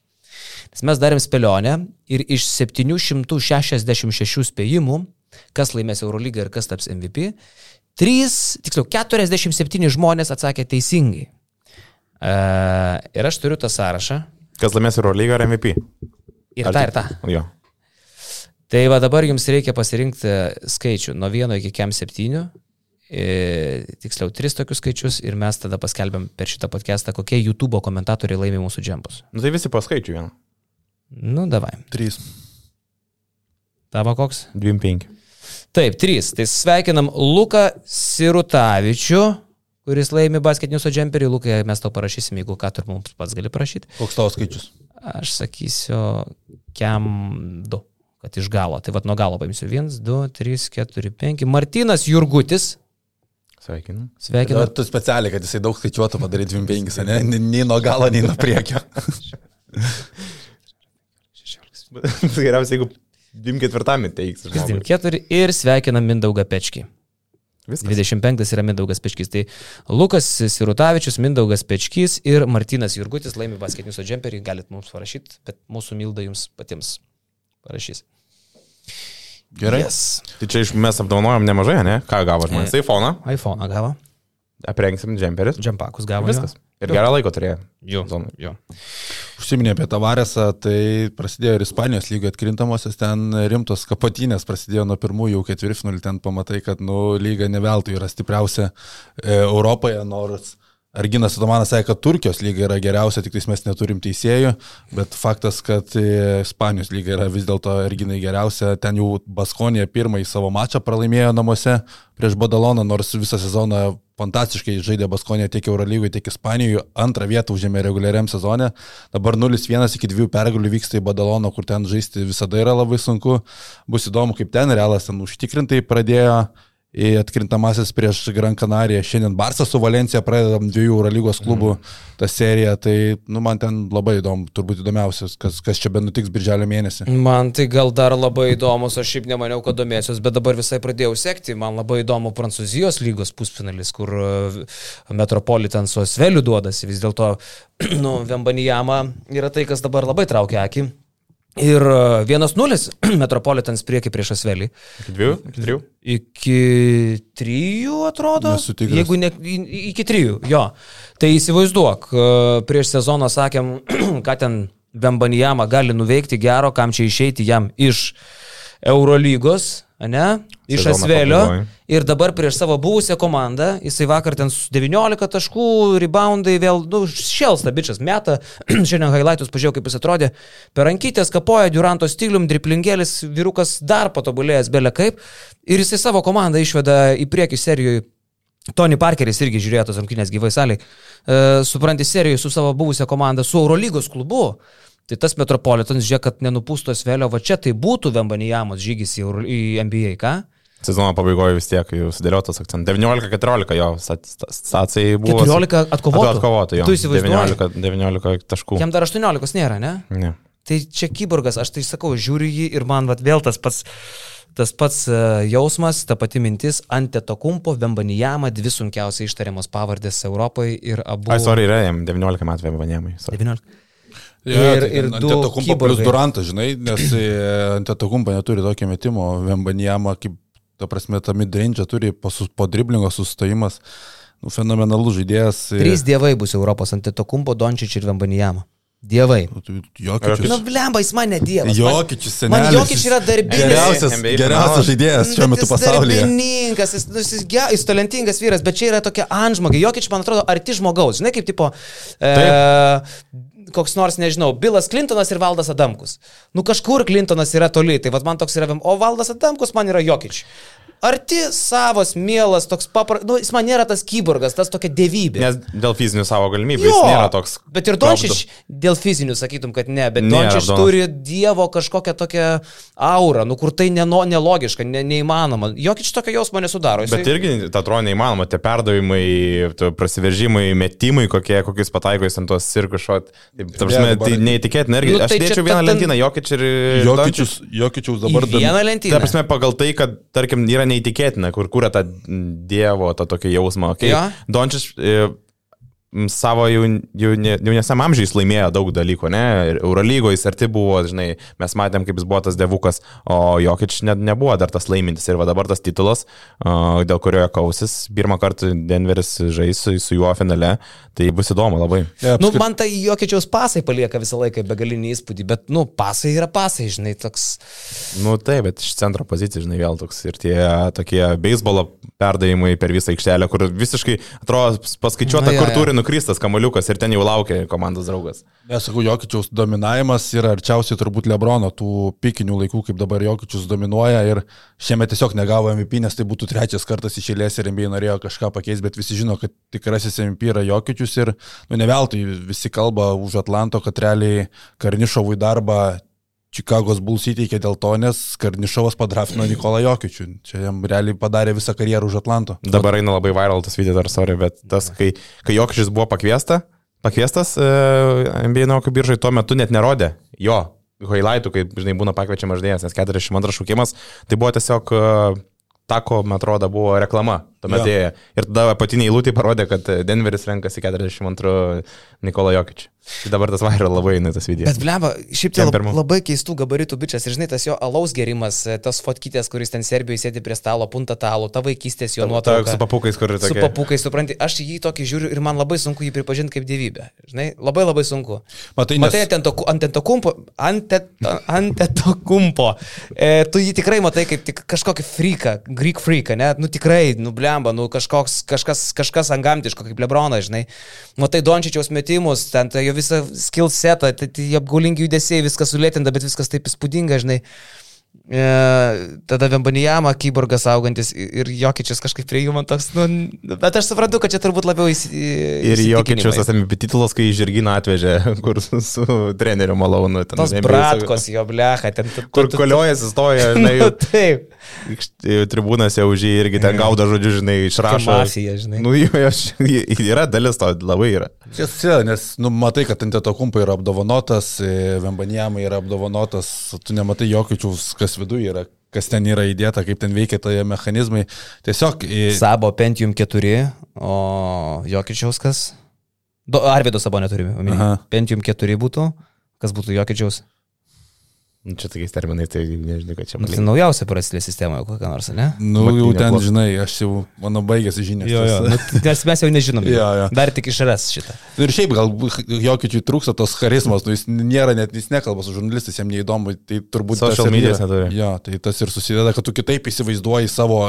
Nes mes darėm spėlionę ir iš 766 spėjimų, kas laimės Eurolygą ir kas taps MVP, 3, tiksliau 47 žmonės atsakė teisingai. E, ir aš turiu tą sąrašą. Kas laimės Eurolygą ar MVP? Ir tą, ir tą. Jo. Tai va dabar jums reikia pasirinkti skaičių nuo 1 iki kem 7, e, tiksliau 3 tokius skaičius ir mes tada paskelbėm per šitą podcastą, kokie YouTube komentatoriai laimė mūsų džempus. Nu tai visi paskaičiu vieną. Nu, davai. 3. Tavo koks? 25. Taip, 3. Tai sveikinam Luką Sirutavičių, kuris laimi basketinius džemperį. Lukai, mes to parašysim, jeigu ką tur mums pats gali parašyti. Koks tavo skaičius? Aš sakysiu, kem 2, kad iš galo. Tai vad nuo galo paimsiu. 1, 2, 3, 4, 5. Martinas Jurgutis. Sveikinu. Sveikinu. Ar tu specialiai, kad jisai daug skaičiuotų padaryti 25, ne? Nei- nuo galo, nei nuo priekio. Geriausia, jeigu 24 teiks. žmogui. 4 ir sveikinam Mindaugą Pečkį. Viskas. 25 yra Mindaugas Pečkys. Tai Lukas Sirutavičius, Mindaugas Pečkys ir Martinas Jurgutis laimi basketinius džemperį. Galit mums parašyti, bet mūsų Milda jums patiems parašys. Gerai. Yes. Tai čia iš mes apdovanojom nemažai, ne? Ką gavo žmonės? IPhone, iPhone gavo, aprengsim džemperis. džempakus gavo. Viskas. Ir gerą laiko turėjo. Jo. Zonai. jo. Užsiminė apie Tavaresą, tai prasidėjo ir Ispanijos lygo atkrintamosios, ten rimtos kapotynės prasidėjo nuo pirmųjų jau ketvirtfinalių, ten pamatai, kad, nu, lyga neveltui yra stipriausia e, Europoje, nors Arginas Adomanas sakė, kad Turkijos lyga yra geriausia, tik mes neturim teisėjų, bet faktas, kad e, Ispanijos lyga yra vis dėlto Arginai geriausia, ten jau Baskonija pirmąjį savo mačą pralaimėjo namuose prieš Badaloną, nors visą sezoną fantastiškai žaidė Baskonė tiek Eurolygoje, tiek Ispanijoje, antrą vietą užėmė reguliariam sezone, dabar 0-1 iki 2 pergalių vyksta į Badaloną, kur ten žaisti visada yra labai sunku, bus įdomu, kaip ten Realas ten užtikrintai pradėjo į atkrintamasis prieš Gran Canariją. Šiandien Barsas su Valencija pradedam dviejų Eurolygos klubų mm. tą seriją, tai nu, man ten labai įdomu, turbūt įdomiausias, kas, kas čia be nutiks birželio mėnesį. Man tai gal dar labai įdomus, aš šiaip nemaniau, kad domėsiuos, bet dabar visai pradėjau sekti. Man labai įdomu Prancūzijos lygos pusfinalis, kur e, Metropolitan su Asveliu duodasi. Vis dėlto, nu, Vembanijama yra tai, kas dabar labai traukia akį. Ir e, 1-0 Metropolitans prieki prieš Asvelį. Iki dviejų? Iki trijų? Iki trijų, atrodo. Nesu tikras. Jeigu ne, iki trijų, jo. Tai įsivaizduok, e, prieš sezoną sakėm, ką ten Vembanijama gali nuveikti gero, kam čia išeiti jam iš Eurolygos, ne? Iš Asvelio. pabaigoj. Ir dabar prieš savo buvusią komandą, jisai vakar ten su 19 taškų, reboundai vėl, nu, šelsta bičias meta, šiandien highlightus pažiūrėjau, kaip jis atrodė, per rankytės kapoja Duranto stilium, driplingėlis, vyrukas dar patobulėjęs belė kaip, ir jisai savo komandą išveda į priekį serijoje. Tony Parkeris irgi žiūrėjo tos rungtynės gyvai saliai. E, supranti, serijoje su savo buvusią komandą, su Eurolygos klubu. Tai tas Metropolitans, žiūrėk, kad nenupūstos vėliau, va čia tai būtų Vembanijamos žygis į NBA, ką? Sezono pabaigoje vis tiek jau sudėliotas akcentas. 19-14 jo stacijai buvo. 14 atkovotų. Atkovotų jo. Tu įsivaizduoji? 19, 19 taškų. Jam dar 18 nėra, ne? Ne. Tai čia kyborgas, aš tai sakau, žiūriu jį ir man vat, vėl tas pats, tas pats e, jausmas, ta pati mintis, Antetokumpo, Vembanijama, dvi sunkiausiai ištariamos pavardės Europoje ir abu. Ai, sorry, yra jam 19 metų Vembanėmai. 19. Ja, Ir- ir, ir Antetokumpo plus. Durantas, žinai, nes e, Antetokumpo neturi tokio metimo, Vembanijama, kaip, ta prasme, ta midrange turi po, po driblingo sustojimas, nu, fenomenalus žaidėjas. e, Trys dievai bus Europos Antetokumpo, Dončič ir Vembanijama. Dievai. nu, tai Jokičius. Nu, blemba, jis man ne dievas. Jokičius, Man senelis. Jokič yra darbinis. Geriausias, geriausias žaidėjas šiuo Bet metu jis pasaulyje. Darbininkas, jis, nu, jis, ge, jis talentingas vyras, bet čia yra tokia antžmogiai. Jokič, man atrodo, arti žmogaus. Žinai, kaip tipo... E, koks nors, nežinau, Bilas Clintonas ir Valdas Adamkus. Nu kažkur Clintonas yra toli, tai vad man toks yra, o Valdas Adamkus man yra Jokič. Arti, savas, mielas, toks paprastas, nu, jis man nėra tas kyborgas, tas tokia dievybė. Nes dėl fizinių savo galimybių jis nėra toks. Bet ir Dončič dėl fizinių sakytum, kad ne, bet Donas. turi dievo kažkokią tokią aurą, nu kur tai neno, nelogiška, ne, neįmanoma. Jokič tokio jausmo nesudaro. Bet irgi, ta atrodo, neįmanoma, tie perdavimai, prasiveržimai, metimai, kokie, kokius pataiko jis ant tos cirkušot. Tai, tai neįtikėtina. Irgi, Nu, aš tai čia dėčiau vieną ten- lentyną, Jokič ir... Jokičius, Jokičius dabar Dabar vieną Ta lentyną. prasme, pagal tai, kad, tarkim, yra neįtikėtina, kur kūrė tą dievo, tą tokį jausmą. Okay? Jo. Dončiš e, savo jaun- jauni- jaunesniam amžiai jis laimėjo daug dalykų, ne? Ir Eurolygoje jis arti buvo, žinai, mes matėm, kaip jis buvo tas devukas, o Jokič ne, nebuvo dar tas laimintis. Ir va dabar tas titulas, a, dėl kurio jo kausis, pirmą kartą Denveris žais su, su juo finale, tai bus įdomu labai. Ja, Nu, apskrit- man tai Jokičiaus pasai palieka visą laiką begalinį įspūdį, bet, nu, pasai yra pasai, žinai, toks. Nu taip, bet iš centro pozicijų, žinai, vėl toks ir tie tokie beisbolo perdavimai per visą aikštelę, kur visiškai atrodo paskaičiuota, Na, jo, kur turi nukristas kamaliukas ir ten jau laukia komandos draugas. Nesakau, Jokičiaus dominavimas yra arčiausiai turbūt Lebrono tų pikinių laikų, kaip dabar Jokičius dominuoja ir šiemet tiesiog negavo MVP, nes tai būtų trečias kartas iš eilės ir NBA norėjo kažką pakeisti, bet visi žino, kad tikrasis MVP yra Jokičius ir, nu, ne veltui visi kalba už Atlanto, kad realiai Karnišovui darbą Čikagos Bulls įteikė dėl to, nes Karnišovas padrafino Nikolą Jokičių. Čia jam realiai padarė visą karjerą už Atlanto. Dabar eina labai viral tas video, dar sorry, bet tas, kai, kai Jokišis buvo pakviesta, pakviestas e, NBA naukų biržai, tuo metu net nerodė jo highlightų, kaip, žinai, būna pakviečiamas žaidėjas, nes 42 šaukimas, tai buvo tiesiog e, tako, man atrodo, buvo reklama tuomet Jo. ėjo. Ir tada apatiniai lūtai parodė, kad Denveris renkasi 42 Nikola Jokičių. Tai dabar tas viral labai eina tas video. Bet bleba, šiaip tai lab, labai keistų gabaritų bičias. Ir žinai, tas jo alaus gerimas, tas fotkytės, kuris ten Serbijoje sėdi prie stalo, punta talų, ta vaikystės jo Ta- nuotrauka. Su papukais, kur Su tokie. papūkai, supranti, aš jį tokį žiūriu ir man labai sunku jį pripažinti kaip gyvybę. Žinai, labai labai sunku. Matai, Matai, nes- ant to, ant to kumpo, ant, ant to kumpo. E, tu jį tikrai matai kaip tik kažkokį freaką, Greek freaką, ne? Nu tikrai, nu blemba, nu kažkoks, kažkas, kažkas angamtiško, kaip Lebronas, žinai. Matai Dončičiaus metimus, ten tai jo visą skill setą, tai, tai apgaulingi judesiai, viskas sulėtinta, bet viskas taip įspūdinga, žinai. E, tada Vembanijama, Kyborgas augantis ir Jokičius kažkaip prie jų man toks, nu, bet aš suprantu, kad čia turbūt labiau įsi... Ir Jokičius esame titulas, kai Žirginą atvežė, kur su, su treneriu Malaunu. ten Tos bratkos, jo blecha, ten... Kur koliojasi, stoja, Nu, žinai, taip. Aikšt- tribūnas jau už jį irgi ten gauda žodžiu, žinai, išrašo. mafija, žinai. Nu, jo, jo, yra dalis to, labai yra. Tiesa, nes, nu, matai, kad Antieto kumpai yra apdovanotas, Vembanijamai yra apdovanotas, tu nematai Jokičiaus, kas viduje yra, kas ten yra įdėta, kaip ten veikia tie mechanizmai. Tiesiog, e, Sabo Pentium 4, o Jokičiaus kas? Do, Arvido Sabo neturime. omeny. Aha. Pentium 4 būtų, kas būtų Jokičiaus? Nu, Čia tokiais terminais, tai nežinau, kad čia Nu, tai naujausia prasidė sistemoje, kokia nors, ne? nu, jau ten, neblogai. žinai, aš jau, mano baigėsi žinias. tas- Nu, nes mes jau nežinom. Jo, jo. Dar tik išras šitą. Ir šiaip gal Jokičiui trūksta tos charizmos, nu, jis nėra net, jis nekalba su žurnalistais, jam neįdomu, tai turbūt... Social medijos neturi. Jo, tai tas ir susideda, kad tu kitaip įsivaizduoji savo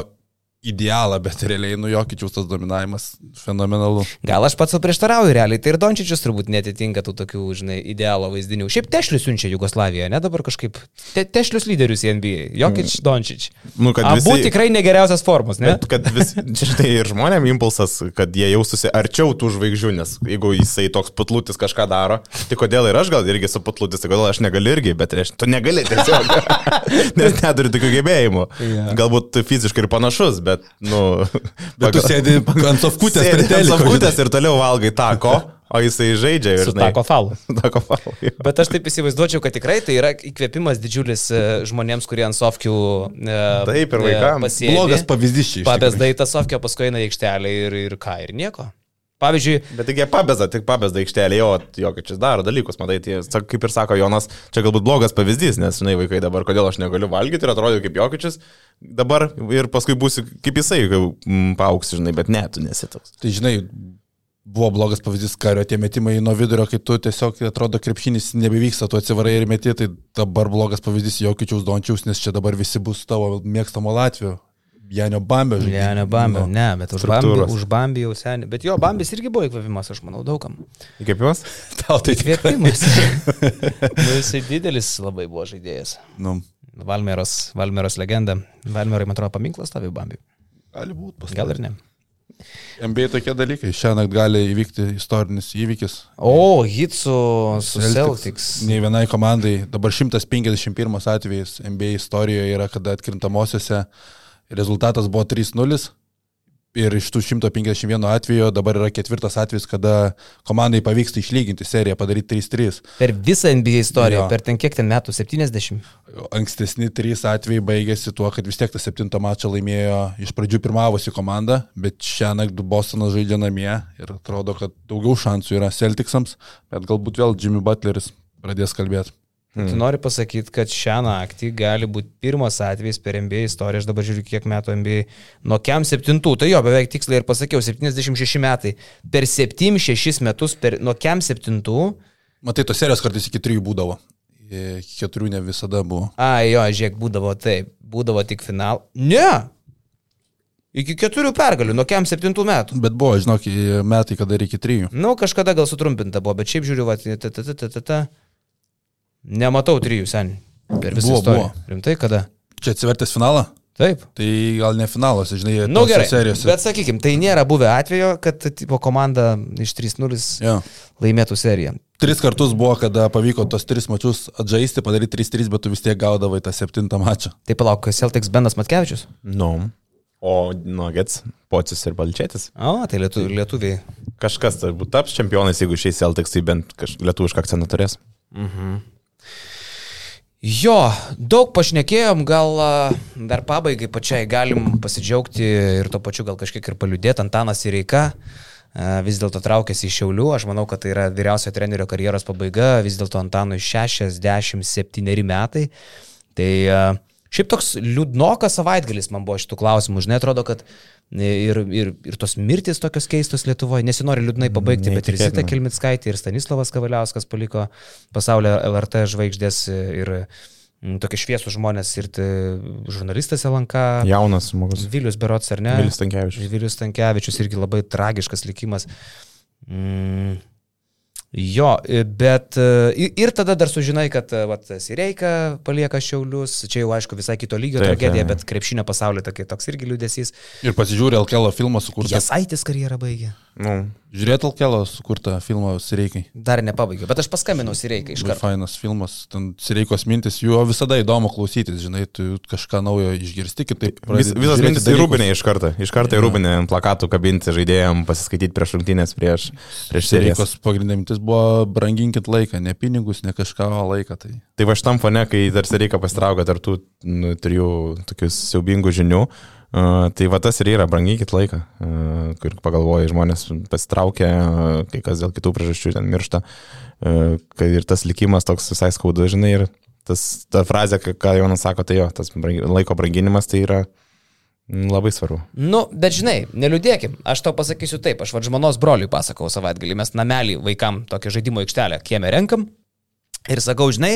idealą, bet realiai, nu, Jokičiaus tas dominavimas fenomenalu. Gal aš pats prieštarauju realiai, tai ir Dončičius turbūt netitinka tų tokių, žinai, idealo vaizdinių. Šiaip Tešlius siunčia Jugoslaviją, ne dabar kažkaip. Te, tešlius lyderius į NBA. Jokič, Dončič. Nu, kad Abu visi- tikrai negeriausias formos, ne? Bet kad vis, štai ir žmonėm impulsas, kad jie jaustųsi arčiau tų žvaigždžių, nes jeigu jisai toks putlutis kažką daro, tai kodėl ir aš gal irgi esu putlutis, tai kodėl aš negaliu irgi, bet aš, tu negali tiesiog, nes neturi tokių gebėjimų. Jo. Galbūt fiziškai ir panašus, bet, nu... Bet tu sėdi ant sofkutės prie ant sofkutės ir toliau valgai tako, o jisai žaidžia ir... Su žinai, tako falu. Tako falu. jo. Bet aš taip įsivaizduočiau, kad tikrai tai yra įkvėpimas didžiulis e, žmonėms, kurie ant sofkių e, Taip, ir vaikam. pasėdi. Blogas pavyzdys čia. Pabesdai tą sofkę, paskui eina į aikštelę ir, ir ką, ir nieko. Pavyzdžiui, Bet tik jie pabeza, tik pabeza aikštelė, jo, jo, kad čia daro dalykus, matai, tie, kaip ir sako Jonas, čia galbūt blogas pavyzdys, nes, žinai, vaikai dabar, kodėl aš negaliu valgyti ir atrodo kaip Jokičius, dabar ir paskui būsi kaip jisai, kai mm, paauksi, žinai, bet ne, tu nesi toks. Tai žinai, buvo blogas pavyzdys kario tie metimai nuo vidurio, kai tu tiesiog atrodo krepšinis nebevyksta, tu atsivarai ir meti, tai dabar blogas pavyzdys Jokičiaus Dončiaus, nes čia dabar visi bus tavo mėgstamo Latvijo. Janio Bambio žaidėjai. ne, ne Bambi, Nu. ne, bet už struktūros. už Bambi jau seniai. Bet jo, Bambis irgi buvo įkvėpimas, aš manau, daugam. Įkvėpimas? Tau tai. Įkvėpimas. nu, jisai didelis labai buvo žaidėjas. Nu, Valmeros, Valmeros legenda. Valmerai, man atrodo, paminklas tavi Bambi. Gali būti Gal ir ne. MBA tokie dalykai. Šiandien gali įvykti istorinis įvykis. O, hit su, su Celtics. Nei vienai komandai. Dabar 151 atvejis NBA istorijoje yra, kada atkrintamosiose rezultatas buvo 3-0. Ir iš tų 151 atvejo dabar yra ketvirtas atvejis, kada komandai pavyksta išlyginti seriją, padaryti 3-3. Per visą NBA istoriją, Jo. per ten kiek ten metų, 70. Ankstesni trys atvejai baigėsi tuo, kad vis tiek tą septintą mačą laimėjo iš pradžių pirmavosi komanda, bet šią naktį Bostonas žaidžia namie ir atrodo, kad daugiau šansų yra Celticsams, bet galbūt vėl Jimmy Butleris pradės kalbėti. Hmm. Tu nori pasakyti, kad šią naktį gali būti pirmas atvejis per NBA istoriją, aš dabar žiūriu, kiek metų NBA, nuo kiam septintų, tai jo, beveik tiksliai ir pasakiau, 76 metai, per 7-6 metus, per, nuo kiam septintų, Matai, tos serijos kartais iki trijų būdavo. Iki keturių ne visada buvo. a, jo, žiūrėk, būdavo taip, būdavo tik final. Ne! Iki keturių pergalių, nuo kiam septintų metų. Bet buvo, žinok, metai, kada reikia trijų. Nu, kažkada gal sutrumpinta buvo, bet šiaip žiūriu, va, ta, ta, ta, ta, ta. Nematau trijų seniai. Per visą Buvo, istoriją. buvo. Rimtai kada? Čia atsivertęs finalą? Taip. Tai gal ne finalas, žinai, Na nu, gerai, serijose. bet sakykime, tai nėra buvę atvejo, kad tipo, komanda iš 3-0 Jo. laimėtų seriją. Tris kartus buvo, kada pavyko tos tris mačius atžaisti, padaryti 3-3, bet tu vis tiek gaudavai tą septintą mačą. Tai palauk, Celtics Benas Matkevičius? Nu. O Nuggets, Pocius ir Balčėtis. O, tai lietu, lietuviai. Kažkas turbūt taps čempionais, jeigu šiais Celtics tai bent kaž- lietuvišką akcentą turės. Jo, daug pašnekėjom, gal dar pabaigai pačiai galim pasidžiaugti ir to pačiu gal kažkiek ir paliūdėti. Antanas Ireika a, vis dėlto traukėsi iš Šiaulių, aš manau, kad tai yra vyriausio trenerio karjeros pabaiga, vis dėlto Antanui 67 metai. Tai šiaip toks liūdnokas savaitgalis man buvo šitų klausimų, žinai, atrodo, kad ir, ir, ir tos mirtis tokios keistos Lietuvoje, nesinori liūdnai pabaigti, bet ir Zita Neįtikėtina. Kelmitskaitė, ir Stanislavas Kavaliauskas paliko pasaulio LRT žvaigždės ir mm, tokie šviesų žmonės ir tai, žurnalistas LNK. Jaunas žmogus. Vilius Berots, ar ne? Vilius Tankievičius. Vilius Tankievičius irgi labai tragiškas likimas. Mm. Jo, bet e, ir tada dar sužinai, kad e, vat, Sireika palieka Šiaulius, čia jau aišku visai kito lygio Taip, tragedija, taip. bet krepšinio pasaulio tokie, toks irgi liūdėsys. Ir pasižiūrė Alkelo filmą sukurtą. Jasaitis karjerą baigė. Nu, Žiūrėt Alkelo sukurtą filmą Sireikai. Dar nepabaigiau, bet aš paskambinau Sireikai iš karto. fainas filmas, ten Sireikos mintis, jų visada įdomu klausytis, žinai, tu kažką naujo išgirsti, kitaip. vis, visas mintis į rūbinę iš karto. Iš karto į rūbinę ant plakatų kabinti žaidėjom, pasiskaityti prieš rungtynės, prieš, prieš serijas. Sireikos pagrindinė mintis buvo branginkit laiką, ne pinigus, ne kažką, o laiką. Tai Tai va šitam fone, kai tarsi reikia pastraukę tarp tų nu, trijų tokių siaubingų žinių, tai va tas ir yra, branginkit laiką, kur pagalvoja, žmonės pasitraukia, kai kas dėl kitų priežasčių ten miršta, kai ir tas likimas toks visai skaudu, žinai, ir tas, ta frazė, ką- Jonas sako, tai jo, tas laiko branginimas tai yra labai svarbu. Nu, bet žinai, neliūdėkim, aš tau pasakysiu taip, aš vad žmonos broliui pasakau savaitgalį, mes namelį vaikam tokią žaidimo aikštelę kieme renkam ir sakau, žinai,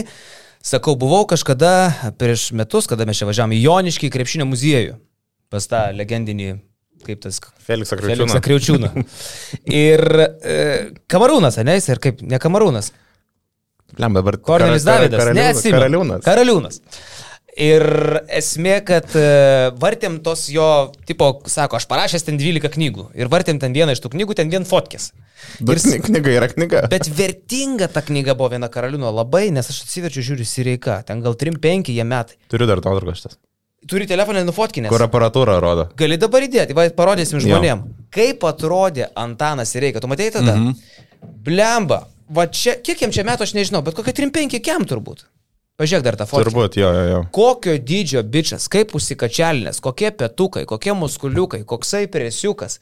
sakau, buvau kažkada prieš metus, kada mes čia važiavom į Joniškį krepšinio muziejų, pas tą legendinį, kaip tas Feliksą Feliksą Kriučiūną. Kriaučiūną. Ir e, Kamarūnas, ne, jis ir kaip, ne Kamarūnas, Lem dabar. Kornelis kara- Davidas, karaliūnas- neatsimenu. Karaliūnas. Karaliūnas. Ir esmė, kad e, vartėm tos jo, tipo, sako, aš parašęs ten 12 knygų. Ir vartėm ten vieną iš tų knygų, ten vien fotkės. Bet Ir knyga yra knyga. Bet vertinga ta knyga buvo viena karaliūno labai, nes aš atsiverčiu, žiūriu, Sireika, ten gal 3-5 jie metai. Turiu dar nuotraukas šitas. Turi telefoną nufotkinęs. Kur aparatūra rodo. Gali dabar įdėti, va, parodysim Jo. žmonėm, kaip atrodė Antanas Sireika. Tu matei tada? Mhm. Blemba, va čia, kiek jam čia metų aš nežinau, bet kokie 3-5 kiam turbūt. Pažiūrėk dar tą fotkę. Turbūt, jo, jo, jo. Kokio dydžio bičias, kaip užsikačialinės, kokie petukai, kokie muskuliukai, koksai presiukas.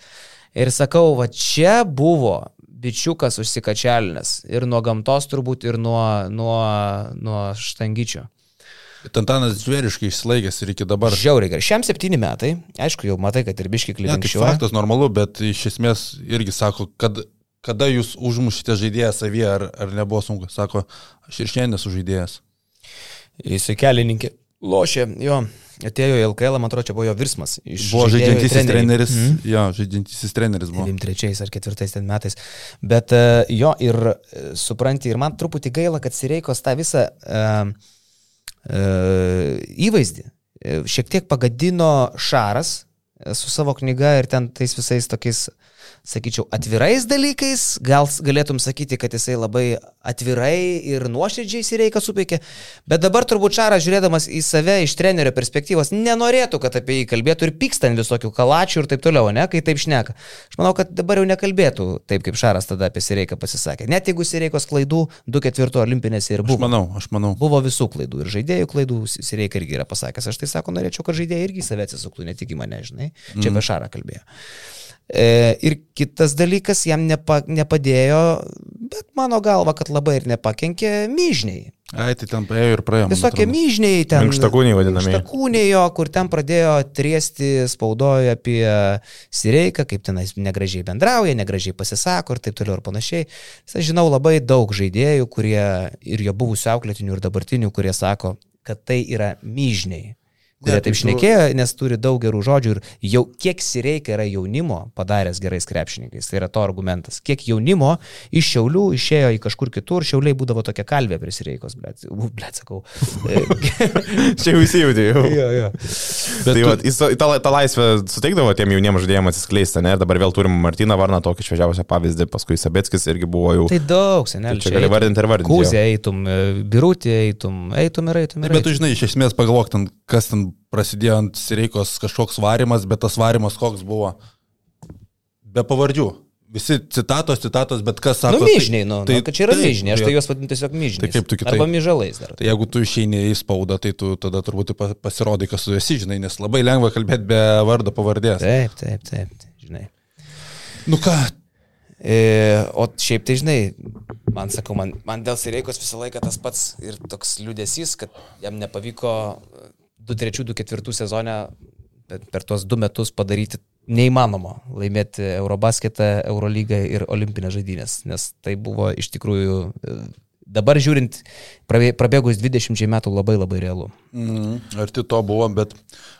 Ir sakau, va čia buvo bičiukas užsikačialinės. Ir nuo gamtos turbūt, ir nuo, nuo, nuo štangyčio. Bet Antanas žvėriškai išsilaikęs ir iki dabar. Žiauriai gerai. Šiam septyni metai, aišku, jau matai, kad ir biški kaip klienčių. faktas normalu, bet iš esmės irgi sako, kad kada jūs užmušite žaidėją savyje, ar, ar nebuvo sunku. Sako, aš ir šiandien esu žaidėjas. Jisai kelininkė. Lošė, jo, atėjo į LKL, man atrodo, čia buvo jo virsmas. Iš Buvo žaidžiantisis treneris. Mm. Jo, žaidžiantisis treneris buvo. 23 ar 4 ten metais. Bet e, jo ir e, supranti, ir man truputį gaila, kad Sireikos tą visą, e, įvaizdį. E, Šiek tiek pagadino Šaras e, su savo knyga ir ten tais visais tokiais sakyčiau, atvirais dalykais, gal galėtum sakyti, kad jisai labai atvirai ir nuoširdžiai įsireikia supeikė, bet dabar turbūt Čaras, žiūrėdamas į save iš trenerio perspektyvos, nenorėtų, kad apie jį kalbėtų ir pyksta ant visokių kalačių ir taip toliau, ne, kai taip šneka. Aš manau, kad dabar jau nekalbėtų taip, kaip Šaras tada apie Sireiką pasisakė. Net jeigu Sireikos klaidų 2-4 olimpinėse ir Aš buvo. manau, aš manau. Buvo visų klaidų ir žaidėjų klaidų, Sireika irgi yra pasakęs. Aš tai sako, norėčiau, kad žaidėjai irgi save atsisuktų, ne tik į mane, žinai. Čia apie Šarą kalbėjo. E, ir kitas dalykas, jam nepa, nepadėjo, bet mano galva, kad labai ir nepakenkė myžniai. Ai, tai ten praėjo ir praėjo. Visokie myžniai ten. Minkštakūniai vadinamieji. Minkštakūniai jo, kur ten pradėjo triesti spaudoje apie Sireiką, kaip tenais negražiai bendrauja, negražiai pasisako ir taip toliau ir panašiai. Aš žinau labai daug žaidėjų, kurie ir jo buvusių auklėtinių ir dabartinių, kurie sako, kad tai yra myžniai. Kurie Ne, taip tai šnekėjo, nes turi daug gerų žodžių ir jau kiek Sireika yra jaunimo padaręs gerais krepšininkais. Tai yra to argumentas. Kiek jaunimo iš Šiaulių išėjo į kažkur kitur, Šiauliai būdavo tokia kalvė prie Sireikos, blėt, blėt sakau. Čia jau įsijūdė. Jau. jo, jo. Bet Tai tu- va, jis tą, tą laisvę suteikdavo tiem jauniems žaidėjams atsiskleisti, ne? Ir dabar vėl turim Martyną Varną, tokį šviežiausią pavyzdį, paskui Sabeckis irgi buvo jau. Tai daug, seneliai. čia gali vardinti ir vardinti. Kūzė eitum, e, birutė eitum, eitum ir eitum. Ir bet tu eitum. žinai, iš esmės pagalvok, ten, kas ten prasidėjo ant Sireikos kažkoks varimas, bet tas varimas koks buvo. Be pavardžių. Visi citatos, citatos, bet kas sako. Nu, myžniai, nu, tai, nu, kad čia yra taip, myžniai, aš tai juos vadinu tiesiog myžniai. Tai kaip tu kitaip? Arba myžalais dar. Tai jeigu tu išeini į spaudą, tai tu tada turbūt ir pa- pasirodai, kas tu esi, žinai, nes labai lengva kalbėti be vardo pavardės. Taip, taip, taip, tai, žinai. Nu ką, E, o šiaip tai, žinai, man sakau, man, man dėl Sireikos visą laiką tas pats ir toks liūdėsys, kad jam nepavyko 2-3-2-4 sezone per, tuos du metus padaryti neįmanoma laimėti Eurobasketą, Eurolygą ir Olimpinės žaidynės, nes tai buvo iš tikrųjų e, dabar žiūrint, prabėgus 20 metų labai labai realu. Mm, arti to buvo, bet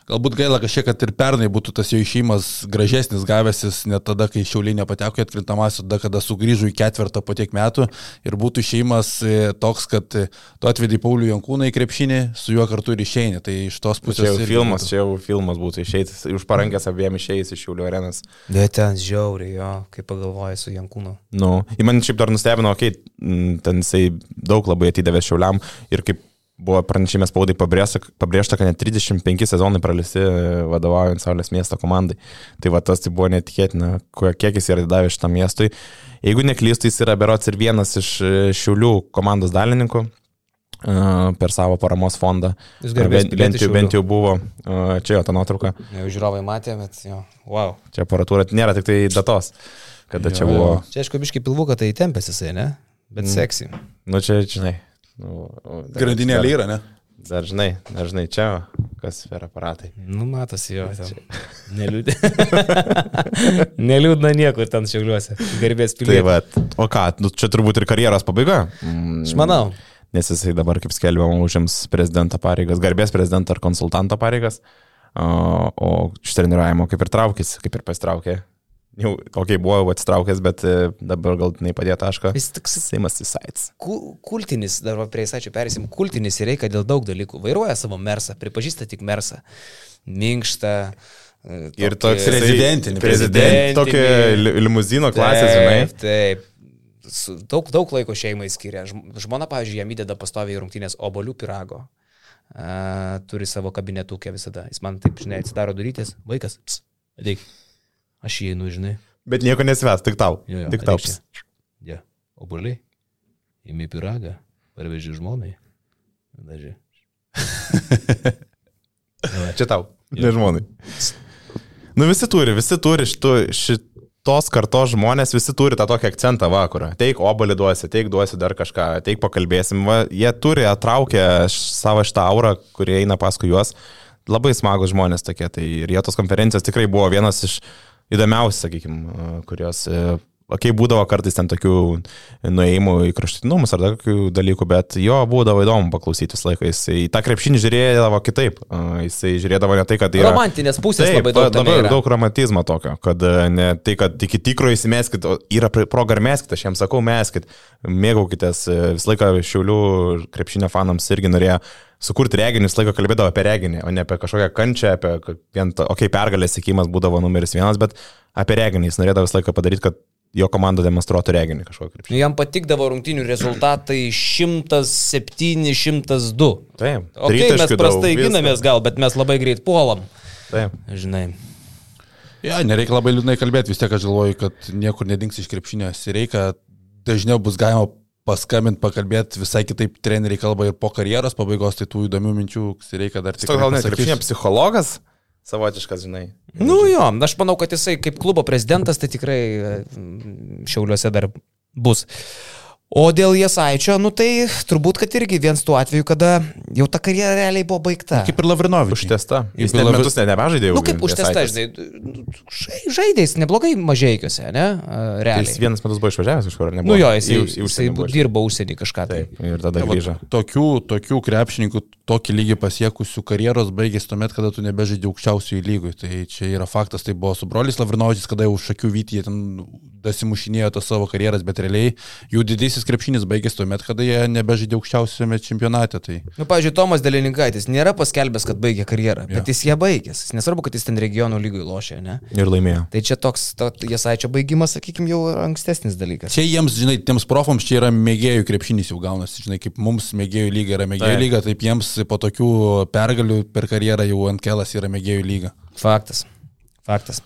galbūt gaila kažkiek, kad ir pernai būtų tas jo išėjimas gražesnis gavęsis, net tada, kai Šiauliai nepateko į atkrintamąsią, tada, kada sugrįžo į ketvirtą po tiek metų ir būtų išėjimas e, toks, kad e, tu atvedai Paulių Jankūną į krepšinį, su juo kartu ir išeini. Tai iš tos pusės... Čia jau filmas, būtų. čia jau filmas būtų išėjęs, už parankės abiem išėjęs iš Šiaulių arenas. Bet ten žiauriai, jo, kaip pagalvojai su Jankūnu. Nu, į mane šiaip dar nustebino, okei, okay, ten jisai daug labai atidavė Šiauliam ir kaip buvo pranešime spaudai pabrėžta, pabrėžta, kad net 35 sezonai pralisti vadovaujant Saulės miesto komandai. Tai va tas tai buvo netikėtina, kiek jis yra atidavęs šitam miestui. Jeigu neklystu, jis yra berots ir vienas iš e, Šiaulių komandos dalininkų e, per savo paramos fondą. Jūs garbės bent, bent, jau, bent jau buvo, e, čia jo ta nuotrauka, Jau žiūrovai matė, bet jo, wow. čia aparatūra, nėra tik tai datos, kada čia Jo, jo. buvo. Čia aišku, biškai pilvuką tai tempęs jisai, ne? Bet mm. seksy. Nu čia, žinai. Nu, Grandinėlė yra, ne? Dar žinai, dar žinai, čia kas per aparatai. Nu, matosi jo. Neliūdė. Neliūdna niekur ten šiauliuose. Garbės Tai pilietį. va, o ką, nu, čia turbūt ir karjeros pabaiga. Mm, Aš manau. Nes jisai dabar, kaip skelbiama, užims prezidento pareigas, garbės prezidento ar konsultanto pareigas, o, o iš treniravimo kaip ir traukis, kaip ir pasitraukė. Jau, okei, okay, buvo atsitraukęs, bet e, dabar gal nei padėjo tašką. Jis toks Seimas įsaits. ku- kultinis, dar prie įsačių perėsim, kultinis ir reikia dėl daug dalykų. Vairuoja savo mersą, pripažįsta tik mersą. Minkštą. e, Ir tokį- toks Prezidentinį, Prezident, tokio prezidentinį. li- limuzino klasės, žinai. Taip, Daug, daug laiko šeimai skiria. Žm- Žmona, pavyzdžiui, jam įdeda pastoviai rungtynės obolių pirago. A, turi savo kabinetukę visada. Jis man taip, žinai, atsidaro durytės. Vaikas, ps, ateik. Aš įeinu, žinai. Bet nieko nesves, tik tau. Jo, jo, tik tau. Ja. Oboliai. Įmi piragą. Parveži žmonai. Daži. Čia tau, ne žmonai. Nu visi turi, visi turi šitų, šitos kartos žmonės, visi turi tą tokį akcentą vakarą. Teik obalį duosi, teik duosi dar kažką, teik pakalbėsim. Va, jie turi atraukę š- savo šitą aurą, kurie eina paskui juos. Labai smagus žmonės tokie. Tai ir jie tos konferencijos tikrai buvo vienas iš įdomiausių, sakykime, kurios e, Kai būdavo kartais ten tokių nuėjimų į kraštutinumus ar dar kokių dalykų, bet jo būdavo įdomu paklausyti visą laiką. Jis į tą krepšinį žiūrėdavo kitaip. Jis žiūrėdavo ne tai, kad yra... Romantinės pusės Taip, labai daug. labai yra. daug romantizmo tokio, kad e, ne tai, kad iki tikro įsimeskit, yra proga ir meskit, aš jiems sakau, meskit, mėgaukitės, e, visą laiką šiaulių krepšinio fanams irgi norėjo sukurti reginį, visą laiką kalbėdavo apie reginį, o ne apie kažkokią kančią, apie vien, okei, okay, pergalės sėkimas būdavo numeris vienas, bet apie reginį jis norėdavo visą laiką padaryti, kad jo komanda demonstruotų reginį kažkokį krepšinį. Jam patikdavo rungtinių rezultatai 107-102. Taip, O okay, mes prastai ginamės gal, bet mes labai greit puolam. Taip. Žinai. Ja, nereikia labai liūdnai kalbėti, vis tiek aš galvoju, kad niekur nedings iš krepšinio. Reikia, dažniau bus galima paskambinti, pakalbėti, visai kitaip treneriai kalba ir po karjeros pabaigos, tai tų įdomių minčių reikia dar tik. Toks gal net krepšinio psichologas, savotiškas, žinai. Nu jo, aš manau, kad jisai kaip klubo prezidentas, tai tikrai e, šiauliuose dar bus. O dėl Jasaičio, nu tai turbūt, kad irgi vienas tų atvejų, kada jau ta karjera realiai buvo baigta. Kaip ir Lavrinovičius. Užtesta. Jis net labai- metus net nebežaidė. jau Nu kaip užtesta, žinai, žai- žaidė jis neblogai mažiekiuose, ne? a, Tai Realiai. Jis vienas metus buvo išvažiavęs kažkur, ar ne? Nu jo, jis, jis, jis, jis dirbo užsienį kažką. Tai. Taip, ir tada Tai grįžo. Tokių, tokių krepšininkų, tokį lygį pasiekusių karjeros baigėsi tuomet, kada tu nebežaidži aukščiausiųjų lygų. Tai čia yra faktas, tai buvo su brolis Lavrinovičius, kada jau už akių vytį jie ten dasimušinėjo tas savo karjeras, bet realiai jų didysis krepšinis baigėsi tuomet, kada jie nebežaidė aukščiausiame čempionate. Tai Nu, pavyzdžiui, Tomas Delininkaitis nėra paskelbęs, kad baigė karjerą, Jo. bet jis ją baigęs. Jis Nesvarbu, kad jis ten regionų lygui lošė, ne? Ir laimėjo. Tai čia toks, to, Jasaičio baigimas, sakykime, jau ankstesnis dalykas. Čia jiems, žinai, tiems profams čia yra mėgėjų krepšinis jau gaunasi, žinai, kaip mums mėgėjų lyga yra mėgėjų Taip. lyga, taip jiems po tokių pergalių per karjerą jau ant kelas yra mėgėjų lyga. Faktas. Faktas.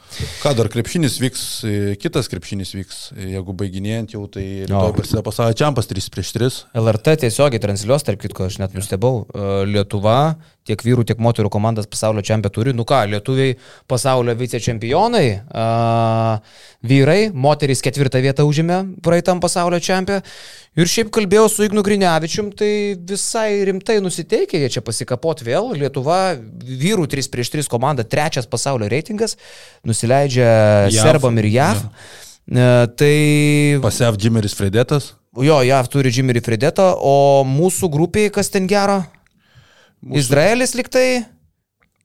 Ką dar krepšinis vyks, e, kitas krepšinis vyks, e, jeigu baiginėjant jau, tai rytoj prasideda pasaulio čempas 3 prieš 3. LRT tiesiogiai transliuos, tarp kitko, aš net nustebau. E, Lietuva tiek vyrų, tiek moterų komandas pasaulio čempionė turi. Nu ką, lietuviai pasaulio vicečempionai, a, vyrai, moterys ketvirtą vietą užėmė praeitam pasaulio čempionė. Ir šiaip kalbėjau su Ignu Grinevičium, tai visai rimtai nusiteikė jie čia pasikapot vėl. Lietuva vyrų 3 prieš 3 komanda, trečias pasaulio reitingas, nusileidžia JAV. Serbam ir JAV. E, Tai Pasev Jimeris Fredetas. Jo, JAV turi Jimmy Fredetą, o mūsų grupiai kas ten gero? Mūsų... Izraelis liktai.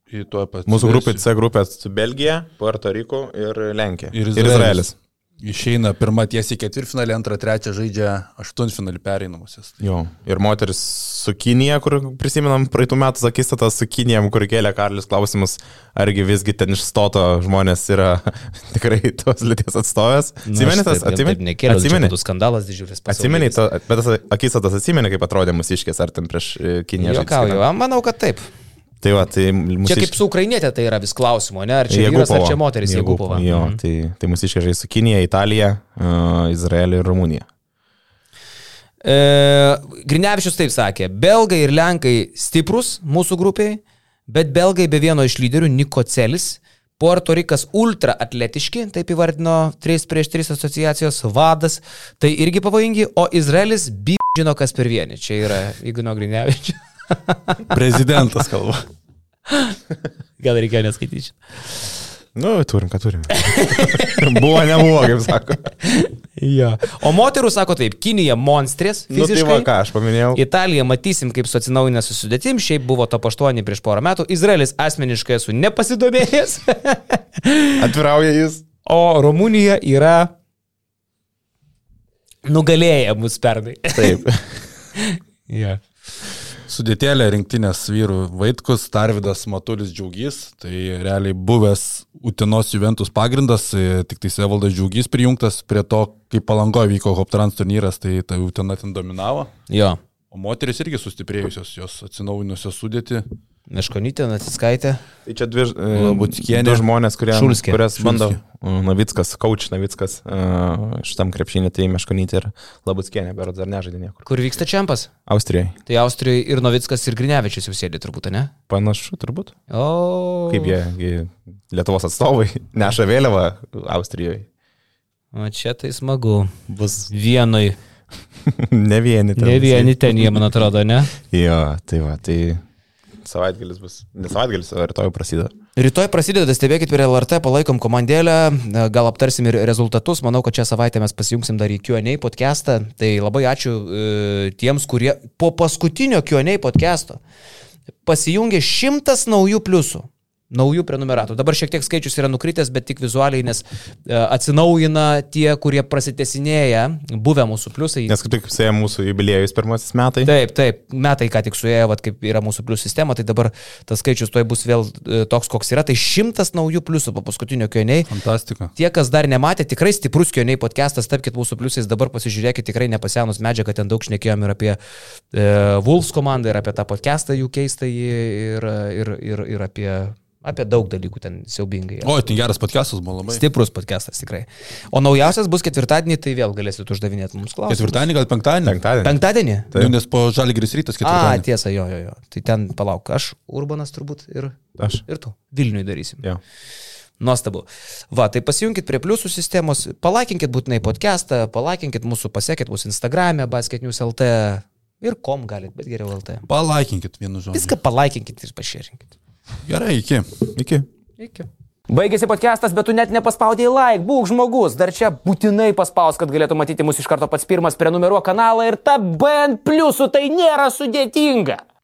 Mūsų grupė C grupė su Belgija, Puerto Rico ir Lenkija. Ir Ir Izraelis. Išeina pirmą tiesiai ketvirtfinalį, antrą, trečią žaidžia aštuntfinalį pereinamusis. Jo. Ir moteris su Kinija, kur prisimenam praeitų metų akistatą su Kinija, kur kėlė Karlis klausimus, argi visgi ten iš stoto žmonės yra tikrai tos lyties atstovės. Atsimeni tas? Atsimeni? Atsimeni? Būtų skandalas didžiulis. Atsimeni, to, bet tas akistatas atsimeni, kaip atrodė mūsiškės ar ten prieš e, Kiniją. Jokauju, a, manau, kad taip. Tai va, tai mūsų... Čia kaip su Ukrainietė tai yra vis klausimo, ne? Ar čia vyras, ar čia moteris, jeigu buvo. Jo, tai, tai mūsų iškežai su Kinija, Italija, uh, Izraelija ir Rumunija. E, Grinevičius taip sakė, belgai ir lenkai stiprus mūsų grupiai, bet belgai be vieno iš lyderių, Niko Celis, Puerto Rikas ultra atletiški, taip įvardino 3 prieš 3 asociacijos vadas, tai irgi pavojingi, o Izraelis bi žino kas per vienį. Čia yra Igno Grinevičius. Prezidentas kalba. Gal reikėjo neskaityti. Nu, turim, ką turim. buvo, nebuvo, kaip sako. Ja. O moterų sako taip, Kinija monstrės Nu, tai fiziškai. va, ką aš paminėjau. Italiją matysim kaip su atsinaujinę susudėtim, šiaip buvo top 8 prieš porą metų, Izraelis asmeniškai esu nepasidomėjęs, Atvirauja jis. o Rumunija yra nugalėję mus pernai. Taip. ja. Sudėtėlė rinktinės vyrų Vaitkus, Tarvidas Matulis Džiaugys, tai realiai buvęs Utinos Juventus pagrindas, e, tik tai Sevaldas Džiaugys prijungtas prie to, kai palangoje vyko Hoptrans turnyras, tai ta Utina ten dominavo. Jo. O moteris irgi sustiprėjusios, jos atsinaujinusios sudėti. Meškonytė, Natiskaitė. Tai čia dvi, e, Labuckienė. du žmonės, kurie, Šulskė. kurias bando. Navickas, Kauč Navickas, uh, šitam krepšinį, tai Meškonytė ir Labuckienė, berods dar nežaidė niekur. Kur vyksta čempas? Austrijoje. Tai Austrijoje ir Novickas, ir Grinevičius jau sėdi turbūt, ne? Panašu, turbūt. O. Kaip jie, Lietuvos atstovai, neša vėliavą Austrijoje. O čia tai smagu. Bus Vienoj. ne vieni ten. Ne vieni ten jie, man atrodo, ne? Jo, tai va, tai Savaitgalis bus. Ne savaitgalis, o rytoj prasideda. Rytoj prasideda, stebėkit prie LRT, palaikom komandėlę, gal aptarsim ir rezultatus. Manau, kad šią savaitę mes pasijungsim dar į QA podcastą. Tai labai ačiū e, tiems, kurie po paskutinio QA podcast'o pasijungė šimtas naujų pliusų naujų prenumeratų. Dabar šiek tiek skaičius yra nukritęs, bet tik vizualiai, nes e, atsinaujina tie, kurie prasitesinėja, buvę mūsų pliusai. Nes kaip tik suėjo mūsų jubiliejus pirmasis metai. Taip, taip, metai ką tik suėjo, vat, kaip yra mūsų plius sistema, tai dabar tas skaičius toj bus vėl e, toks, koks yra. Tai šimtas naujų pliusų po paskutinio kioniai. Fantastika. Tie, kas dar nematė, tikrai stiprus kioniai podcastas, tapkite mūsų pliusais, dabar pasižiūrėkite, tikrai nepasenus medžiagą, ten daug šnekėjom ir apie e, Wolves komandą, ir apie tą podcastą jų keistą, ir, ir, ir, ir apie Apie daug dalykų ten siaubingai. O, tai geras podcastas buvo labai. Stiprus podcastas tikrai. O naujausias bus ketvirtadienį, tai vėl galėsit uždavinėti mums klausimus. Ketvirtadienį, gal penktadienį? Penktadienį. Penktadienį? Taip. Nu, nes po Žalgiris rytas A, ketvirtadienį. tiesa, jo, jo, jo. Tai ten palauk, aš, Urbanas turbūt ir, Aš. ir tu. Vilniui darysim. Jo. Nuostabu. Va, tai pasijunkit prie pliusų sistemos, palaikinkit būtinai podcastą, palaikinkit mūsų, pasiekit mūsų Instagram'e, basketnews.lt ir kom galit, bet geriau LT. Palaikinkit vienu žodžiu. Viską palaikinkit ir pašėrinkit. Gerai, iki. Iki. Iki. Baigėsi podcastas, bet tu net nepaspaudėjai like, būk žmogus, dar čia būtinai paspaus, kad galėtų matyti mūsų iš karto pats pirmas, prenumeruok kanalą ir ta BN pliusų tai nėra sudėtinga.